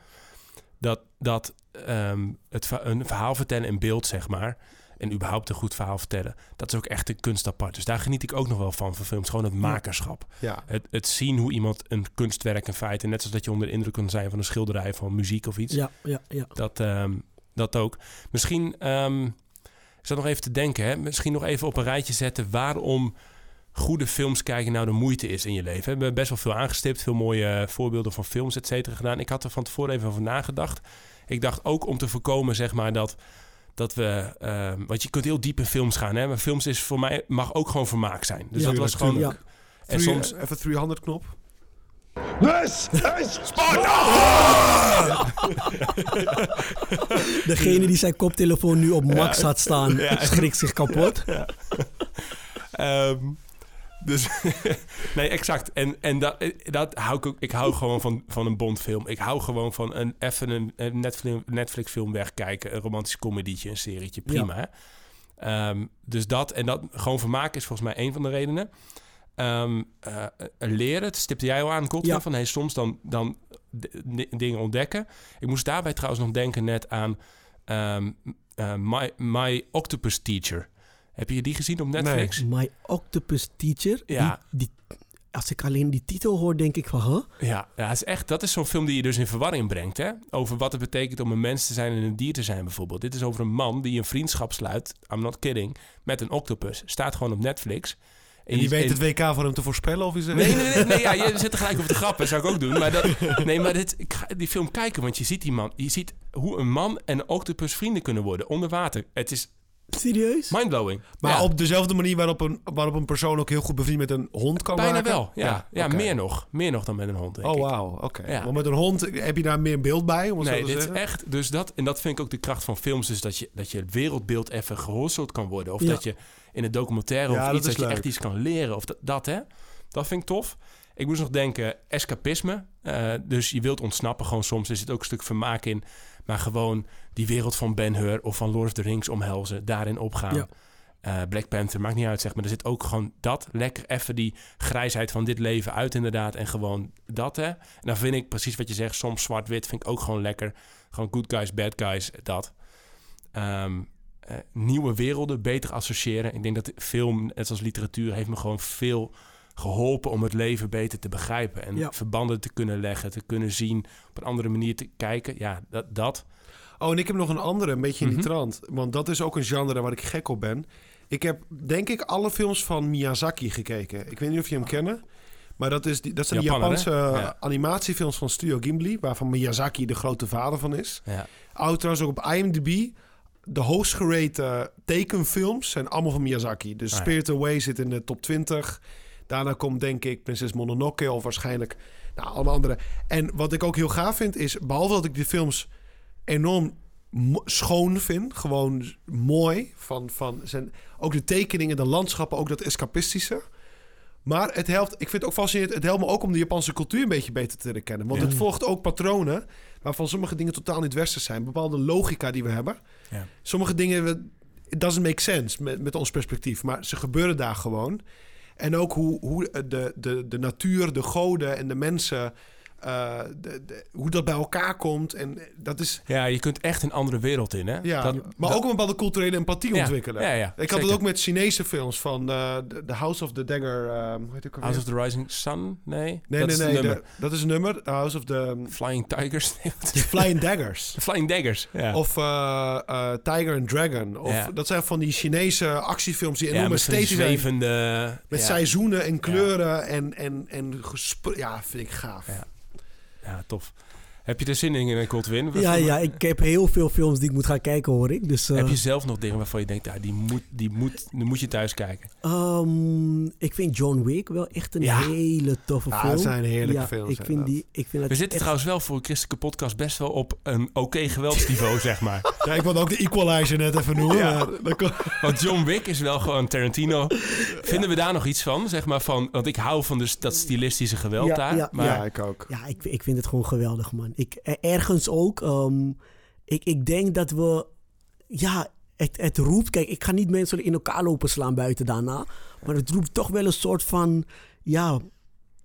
Dat, dat ehm, het, een verhaal vertellen in beeld, zeg maar... en überhaupt een goed verhaal vertellen... dat is ook echt een kunst apart. Dus daar geniet ik ook nog wel van, van films. Gewoon het makerschap. Ja. Het, het zien hoe iemand een kunstwerk in feite... net zoals dat je onder de indruk kan zijn van een schilderij... van muziek of iets... Ja, ja, ja. Dat, ehm, dat ook. Misschien, ehm, ik zat nog even te denken, hè? misschien nog even op een rijtje zetten waarom goede films kijken nou de moeite is in je leven. We hebben best wel veel aangestipt, veel mooie voorbeelden van films, et cetera, gedaan. Ik had er van tevoren even over nagedacht. Ik dacht ook om te voorkomen, zeg maar, dat, dat we... ehm, want je kunt heel diep in films gaan, hè? maar films is voor mij, mag ook gewoon vermaak zijn. Dus Ja, dat was gewoon... tuurlijk. En Three- soms... Even 300 knop. This is <laughs> Degene die zijn koptelefoon nu op max had staan, schrikt zich kapot. <laughs> Ehm, dus <laughs> nee, exact. En, en dat, dat hou ik ook. Ik hou gewoon van, van een Bondfilm. Ik hou gewoon van een even een, een Netflix, Netflix film wegkijken, een romantisch comedietje, een serietje, prima. Ehm, dus dat en dat gewoon vermaken is volgens mij een van de redenen. Ehm, eh, leren, dat stipte jij al aan, Godwin, Ja. van hey, soms dan, dan dingen ontdekken. Ik moest daarbij trouwens nog denken net aan eh, My, My Octopus Teacher. Heb je die gezien op Netflix? My Octopus Teacher. Ja. Die, die, als ik alleen die titel hoor, denk ik van, huh? Ja, ja het is echt, dat is zo'n film die je dus in verwarring brengt. Hè? Over wat het betekent om een mens te zijn en een dier te zijn bijvoorbeeld. Dit is over een man die een vriendschap sluit, I'm not kidding, met een octopus. Staat gewoon op Netflix. En die je- weet het WK voor hem te voorspellen of is het... Nee, nee, nee, nee ja, je <laughs> zit er gelijk over te grappen, zou ik ook doen. Maar, dat, nee, maar dit, ik ga die film kijken, want je ziet die man. Je ziet hoe een man en een octopus vrienden kunnen worden onder water. Het is Serieus? mindblowing. Maar Ja, op dezelfde manier waarop een, waarop een persoon ook heel goed bevriend met een hond kan bijna wel. Ja, ja, meer nog. Meer nog dan met een hond, denk Oh, wauw. Oké. Ja. Want met een hond heb je daar meer beeld bij, om het Nee, zo te dit is echt. Dus dat, en dat vind ik ook de kracht van films. Dus dat je, dat je het wereldbeeld even gehorseld kan worden. Of Ja. dat je in een documentaire of iets is dat je echt iets kan leren. Of dat, dat hè. Dat vind ik tof. Ik moest nog denken, escapisme. Eh, dus je wilt ontsnappen gewoon soms. Er zit ook een stuk vermaak in. Maar gewoon die wereld van Ben-Hur of van Lord of the Rings omhelzen. Daarin opgaan. Ja. Eh, Black Panther, maakt niet uit zeg. Maar er zit ook gewoon dat. Lekker even die grijsheid van dit leven uit inderdaad. En gewoon dat hè. En dan vind ik precies wat je zegt. Soms zwart-wit vind ik ook gewoon lekker. Gewoon good guys, bad guys, dat. Ehm, eh, nieuwe werelden beter associëren. Ik denk dat film, net als literatuur, heeft me gewoon veel geholpen om het leven beter te begrijpen. En Ja. verbanden te kunnen leggen, te kunnen zien, op een andere manier te kijken. Ja, dat. dat. Oh, en ik heb nog een andere, een beetje in Mhm. die trant. Want dat is ook een genre waar ik gek op ben. Ik heb, denk ik, alle films van Miyazaki gekeken. Ik weet niet of je hem kennen. Maar dat, is die, dat zijn Japaner, hè? Japanse Ja. animatiefilms van Studio Ghibli... waarvan Miyazaki de grote vader van is. Ja. Oud trouwens ook op IMDb. De hoogst gerate tekenfilms zijn allemaal van Miyazaki. Dus Ah, ja. Spirit Away zit in de top 20. Daarna komt denk ik Prinses Mononoke of waarschijnlijk nou, allemaal andere. En wat ik ook heel gaaf vind is, behalve dat ik die films enorm schoon vind, gewoon mooi, van, van zijn, ook de tekeningen, de landschappen, ook dat escapistische. Maar het helpt, ik vind het ook fascinerend, het helpt me ook om de Japanse cultuur een beetje beter te leren kennen. Want Ja. het volgt ook patronen waarvan sommige dingen totaal niet westers zijn. Bepaalde logica die we hebben. Ja. Sommige dingen, it doesn't make sense met, met ons perspectief, maar ze gebeuren daar gewoon. En ook hoe, hoe de, de, de natuur, de goden en de mensen, eh, de, de- hoe dat bij elkaar komt. En dat is, Ja, je kunt echt een andere wereld in, hè? ja, Dat- maar dat- ook een bepaalde culturele empathie Ja, ontwikkelen. ja, ja, ik had zeker. het ook met Chinese films van eh, The The House of the Dagger. eh, hoe heet House of the Rising Sun? Nee, Nee, dat nee, is nee. de- dat is een nummer. House of the Flying Tigers? <laughs> Flying Daggers. <laughs> Flying Daggers, ja. Of eh, eh, Tiger and Dragon. Of. Dat zijn van die Chinese actiefilms die enorm zwevende... Met seizoenen en kleuren en, en, en Ja, vind ik gaaf. Ja. Tof. Heb je er zin in, in Coldwin? Ja, ja, ik heb heel veel films die ik moet gaan kijken, hoor ik. Dus, eh, Heb je zelf nog dingen waarvan je denkt, ja, die, moet, die, moet, die moet je thuis kijken? ehm, ik vind John Wick wel echt een Ja. hele toffe Ja, film. het zijn heerlijke ja, films, Ik vind, die, ik vind We zitten echt- trouwens wel voor een christelijke podcast best wel op een oké geweldsniveau, <laughs> zeg maar. Ja, ik wilde ook de Equalizer net even noemen. Ja. maar dat kon- Want John Wick is wel gewoon Tarantino. Vinden we daar nog iets van, zeg maar, van... Want ik hou van dus dat stilistische geweld Ja, daar. ja, maar ja, ik ook. Ja, ik, ik vind het gewoon geweldig, man. Ik, eh, ergens ook. ehm, ik, ik denk dat we... Ja, het, het roept... Kijk, ik ga niet mensen in elkaar lopen slaan buiten daarna. Maar het roept toch wel een soort van... Ja,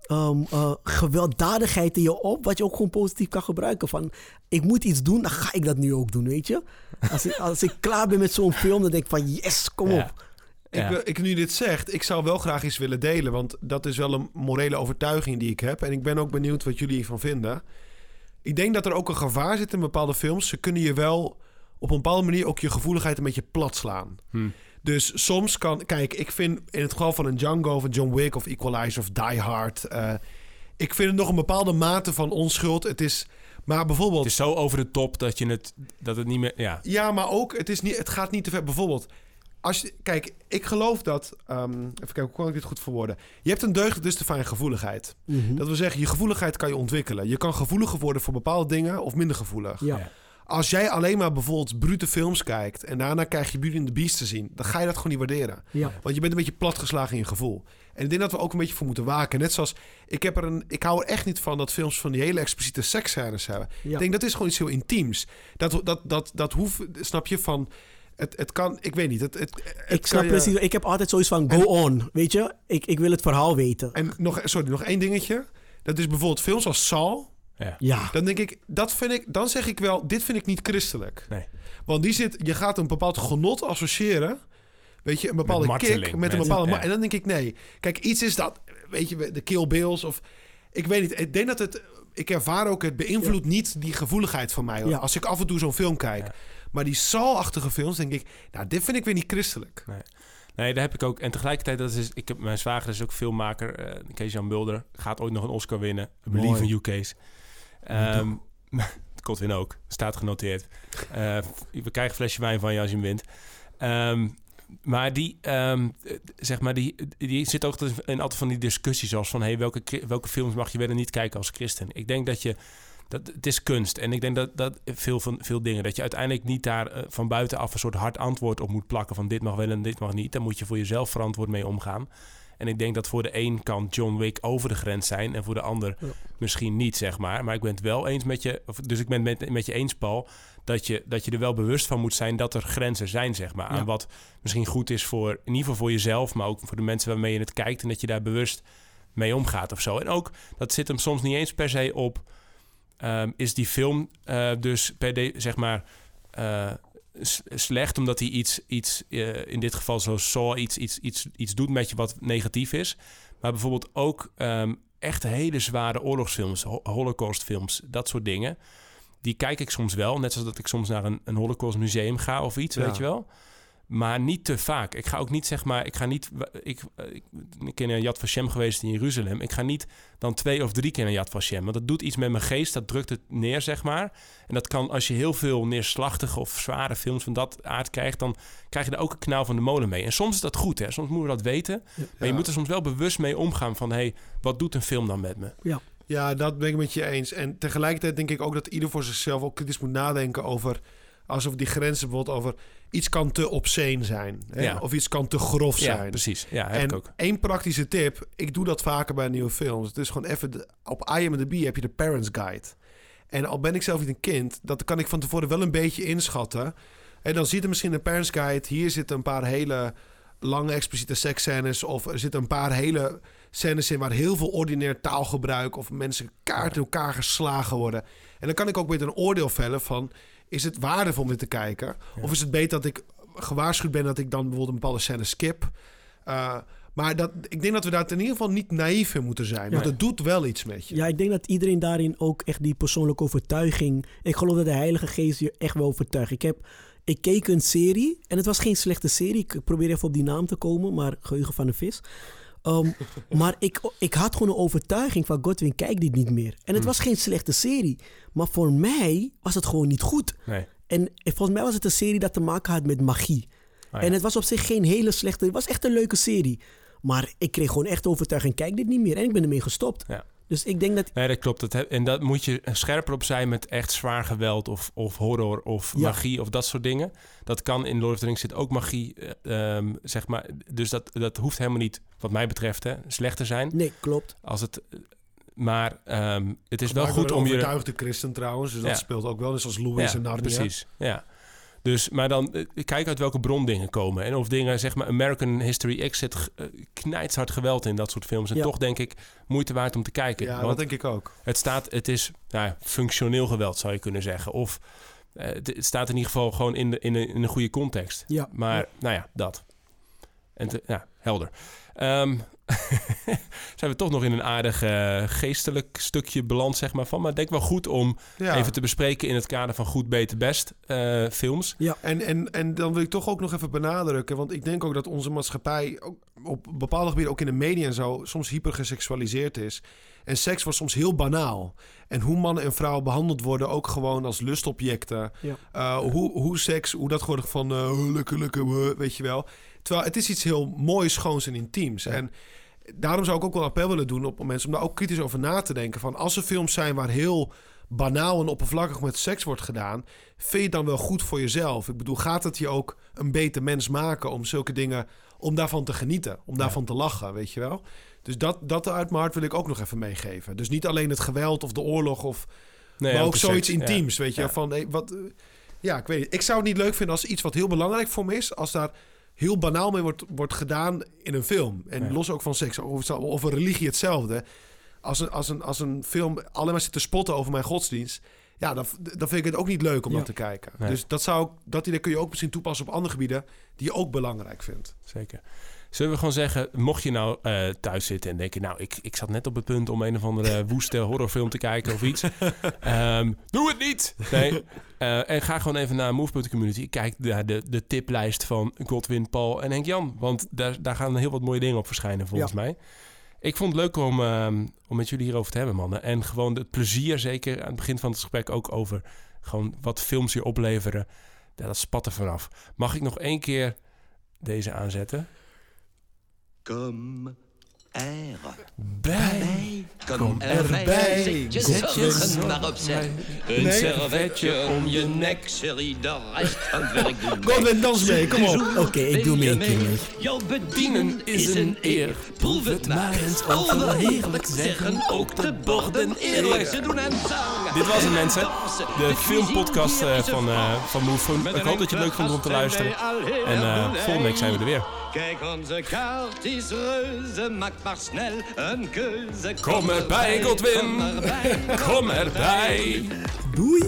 ehm, eh, gewelddadigheid in je op. Wat je ook gewoon positief kan gebruiken. Van, ik moet iets doen, dan ga ik dat nu ook doen, weet je? Als ik, als ik klaar ben met zo'n film, dan denk ik van... Yes, kom Ja. op. Ik, Ja. ik nu dit zegt, ik zou wel graag iets willen delen. Want dat is wel een morele overtuiging die ik heb. En ik ben ook benieuwd wat jullie hiervan vinden. Ik denk dat er ook een gevaar zit in bepaalde films. Ze kunnen je wel op een bepaalde manier ook je gevoeligheid een beetje plat slaan. Hm. Dus soms kan... Kijk, ik vind in het geval van een Django of een John Wick of Equalizer of Die Hard... eh, ik vind het nog een bepaalde mate van onschuld. Het is... Maar bijvoorbeeld... Het is zo over de top dat je het, dat het niet meer... Ja, Ja, maar ook, het, is niet, het gaat niet te ver. Bijvoorbeeld, als je, kijk, ik geloof dat... ehm, even kijken, hoe kan ik dit goed verwoorden? Je hebt een deugd, dus te fijn gevoeligheid. Mhm. Dat wil zeggen, je gevoeligheid kan je ontwikkelen. Je kan gevoeliger worden voor bepaalde dingen of minder gevoelig. Ja. Als jij alleen maar bijvoorbeeld brute films kijkt... en daarna krijg je Beauty and the Beast te zien... dan ga je dat gewoon niet waarderen. Ja. Want je bent een beetje platgeslagen in je gevoel. En ik denk dat we ook een beetje voor moeten waken. Net zoals, ik, heb er een, ik hou er echt niet van dat films van die hele expliciete seksscènes hebben. Ja. Ik denk dat is gewoon iets heel intiems. Dat, dat, dat, dat hoeft, snap je, van... Het, het kan, ik weet niet. Het, het, het Ik snap je- precies. Ik heb altijd zoiets van go on. Weet je? Ik, ik wil het verhaal weten. En nog, sorry, nog één dingetje. Dat is bijvoorbeeld films als Saul. ja. Ja. Dan denk ik, dat vind ik, dan zeg ik wel, dit vind ik niet christelijk. Nee. Want die zit, je gaat een bepaald genot associëren weet je, een bepaalde Met kick marteling, met een met- bepaalde. ja. En dan denk ik nee. Kijk, iets is dat, weet je, de Kill Bills of ik weet niet. Ik denk dat het. Ik ervaar ook het beïnvloedt niet die gevoeligheid van mij. hoor. Als ik af en toe zo'n film kijk. Maar die Saul-achtige films, denk ik, nou, dit vind ik weer niet christelijk. Nee. Nee, daar heb ik ook. En tegelijkertijd, dat is, ik heb, mijn zwager is ook filmmaker. eh Kees-Jan Mulder. Gaat ooit nog een Oscar winnen. I Believe in you, Kees. Godwin <laughs> ook. Staat genoteerd. Eh, we krijgen een flesje wijn van je als je hem wint. Ehm, maar die, ehm, eh, zeg maar, die, die zit ook in altijd van die discussies als van... Hey, welke, welke films mag je wel en niet kijken als christen? Ik denk dat je... Dat, het is kunst. En ik denk dat, dat veel, van, veel dingen... dat je uiteindelijk niet daar eh, van buitenaf... een soort hard antwoord op moet plakken... van dit mag wel en dit mag niet. Daar moet je voor jezelf verantwoord mee omgaan. En ik denk dat voor de een kan John Wick over de grens zijn... en voor de ander Ja. misschien niet, zeg maar. Maar ik ben het wel eens met je... Of, dus ik ben het met, met je eens, Paul... Dat je, dat je er wel bewust van moet zijn dat er grenzen zijn, zeg maar. Aan wat misschien goed is voor... in ieder geval voor jezelf... maar ook voor de mensen waarmee je het kijkt... en dat je daar bewust mee omgaat of zo. En ook, dat zit hem soms niet eens per se op... ehm, is die film eh, dus per de, zeg maar... eh, slecht omdat hij iets, iets eh, in dit geval zoals Saw, iets, iets, iets, iets doet met je wat negatief is. Maar bijvoorbeeld ook ehm, echt hele zware oorlogsfilms, ho- holocaustfilms, dat soort dingen. Die kijk ik soms wel, net zoals dat ik soms naar een, een holocaustmuseum ga of iets, Ja. weet je wel. Maar niet te vaak. Ik ga ook niet, zeg maar, ik ga niet... Ik, ik, ik ben naar Yad Vashem geweest in Jeruzalem. Ik ga niet dan twee of drie keer naar Yad Vashem. Want dat doet iets met mijn geest, dat drukt het neer, zeg maar. En dat kan, als je heel veel neerslachtige of zware films van dat aard krijgt... dan krijg je er ook een knauw van de molen mee. En soms is dat goed, hè. Soms moeten we dat weten. Maar je moet er soms wel bewust mee omgaan van... hé, hey, wat doet een film dan met me? Ja. Ja, dat ben ik met je eens. En tegelijkertijd denk ik ook dat ieder voor zichzelf ook kritisch moet nadenken over... alsof die grenzen bijvoorbeeld over... iets kan te obscene zijn. Hè? Ja. Of iets kan te grof Ja, zijn. precies. Ja, heb en ik ook. één praktische tip. Ik doe dat vaker bij nieuwe films. Het is gewoon even... de- op IMDb heb je de Parents Guide. En al ben ik zelf niet een kind... dat kan ik van tevoren wel een beetje inschatten. En dan ziet er misschien een Parents Guide... hier zitten een paar hele lange expliciete seksscènes... of er zitten een paar hele scènes in... waar heel veel ordinair taalgebruik... of mensen kaart in elkaar geslagen worden. En dan kan ik ook met een oordeel vellen van... is het waardevol om dit te kijken? Of is het beter dat ik gewaarschuwd ben... dat ik dan bijvoorbeeld een bepaalde scène skip... Uh, maar dat, ik denk dat we daar in ieder geval niet naïef in moeten zijn. Want Ja. het doet wel iets met je. Ja, ik denk dat iedereen daarin ook echt die persoonlijke overtuiging. Ik geloof dat de Heilige Geest je echt wel overtuigt. Ik, heb, ik keek een serie en het was geen slechte serie. Ik probeer even op die naam te komen, maar geheugen van de vis. Um, maar ik, ik had gewoon een overtuiging van Godwin, kijk dit niet meer. En het was geen slechte serie. Maar voor mij was het gewoon niet goed. Nee. En volgens mij was het een serie dat te maken had met magie. ja. En het was op zich geen hele slechte... Het was echt een leuke serie. Maar ik kreeg gewoon echt de overtuiging, kijk dit niet meer. En ik ben ermee gestopt. Ja. Dus ik denk dat... Nee, dat klopt. Dat heb- en dat moet je scherper op zijn met echt zwaar geweld of, of horror of Ja. magie of dat soort dingen. Dat kan in Lord of the Rings zit ook magie, eh, ehm, zeg maar. Dus dat, dat hoeft helemaal niet, wat mij betreft, hè, slecht te zijn. Nee, klopt. Als het, maar ehm, het is wel goed om je... overtuigde christen trouwens. Dus dat Ja. speelt ook wel. Net zoals Louis en Narnia. Precies, ja. Dus, maar dan eh, kijk uit welke bron dingen komen. En of dingen, zeg maar, American History X zit uh, knijtshard geweld in dat soort films. En Ja. toch denk ik, moeite waard om te kijken. Ja, dat denk ik ook. Het staat, het is nou, ja, functioneel geweld, zou je kunnen zeggen. Of eh, het, het staat in ieder geval gewoon in, de, in, een, in een goede context. Ja. Maar, Ja. nou ja, dat. En te- ja, helder. Ehm, <laughs> zijn we toch nog in een aardig eh, geestelijk stukje beland, zeg maar, van. Maar ik denk wel goed om Ja. even te bespreken in het kader van goed, beter, best eh, films. Ja. En, en, en dan wil ik toch ook nog even benadrukken. Want ik denk ook dat onze maatschappij ook op bepaalde gebieden, ook in de media en zo, soms hypergeseksualiseerd is. En seks wordt soms heel banaal. En hoe mannen en vrouwen behandeld worden, ook gewoon als lustobjecten. Ja. Uh, hoe, hoe seks, hoe dat wordt van uh, lekker, lekker, weet je wel. Terwijl het is iets heel moois, schoons en intiems. En daarom zou ik ook wel een appel willen doen op mensen om daar ook kritisch over na te denken. Van als er films zijn waar heel banaal en oppervlakkig met seks wordt gedaan, vind je het dan wel goed voor jezelf? Ik bedoel, gaat het je ook een beter mens maken om zulke dingen, om daarvan te genieten, om daarvan te lachen, weet je wel? Dus dat, dat uit mijn hart wil ik ook nog even meegeven. Dus niet alleen het geweld of de oorlog of, Nee, maar ook zoiets seks, ja. intiems, weet je? Ja. Van, hey, wat, eh, ja, ik weet niet. Ik zou het niet leuk vinden als iets wat heel belangrijk voor me is, als daar heel banaal mee wordt, wordt gedaan in een film. En Ja. los ook van seks of, of een religie hetzelfde. Als een, als, een, als een film alleen maar zit te spotten over mijn godsdienst. Ja, dan, dan vind ik het ook niet leuk om Ja. dat te kijken. Nee. Dus dat, zou, dat idee kun je ook misschien toepassen op andere gebieden die je ook belangrijk vindt. Zeker. Zullen we gewoon zeggen, mocht je nou eh, thuis zitten en denken... nou, ik, ik zat net op het punt om een of andere <laughs> woeste horrorfilm te kijken of iets. Ehm, doe het niet! Nee. Eh, en ga gewoon even naar Move.community. Kijk naar de, de tiplijst van Godwin, Paul en Henk-Jan. Want daar, daar gaan heel wat mooie dingen op verschijnen, volgens mij. Ik vond het leuk om, ehm, om met jullie hierover te hebben, mannen. En gewoon het plezier, zeker aan het begin van het gesprek ook over... gewoon wat films hier opleveren. Ja, dat spat er vanaf. Mag ik nog één keer deze aanzetten? Kom er bij. Kom erbij. Zet je zorgen maar opzij. Een servetje om je nek, serie, de rest van het werk doen. Godwin, dans mee, kom op. Oké, ik doe mee, kinderen. Jouw bedienen is een eer. Proef het maar eens overheerlijk. Zeggen ook de borden eerlijk. Ze doen en zang. Dit was het, mensen. De filmpodcast eh, van, eh van Move. Ik hoop dat je het leuk vond om te luisteren. En eh, volgende week zijn we er weer. Kijk, onze kaart is reuze, maak maar snel een keuze. Kom erbij, Godwin. Kom erbij. Kom erbij. Doei!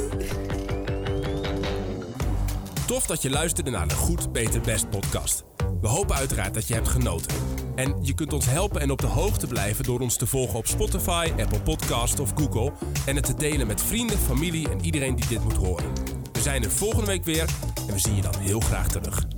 Tof dat je luisterde naar de Goed, Beter, Best podcast. We hopen uiteraard dat je hebt genoten. En je kunt ons helpen en op de hoogte blijven door ons te volgen op Spotify, Apple Podcast of Google. En het te delen met vrienden, familie en iedereen die dit moet horen. We zijn er volgende week weer en we zien je dan heel graag terug.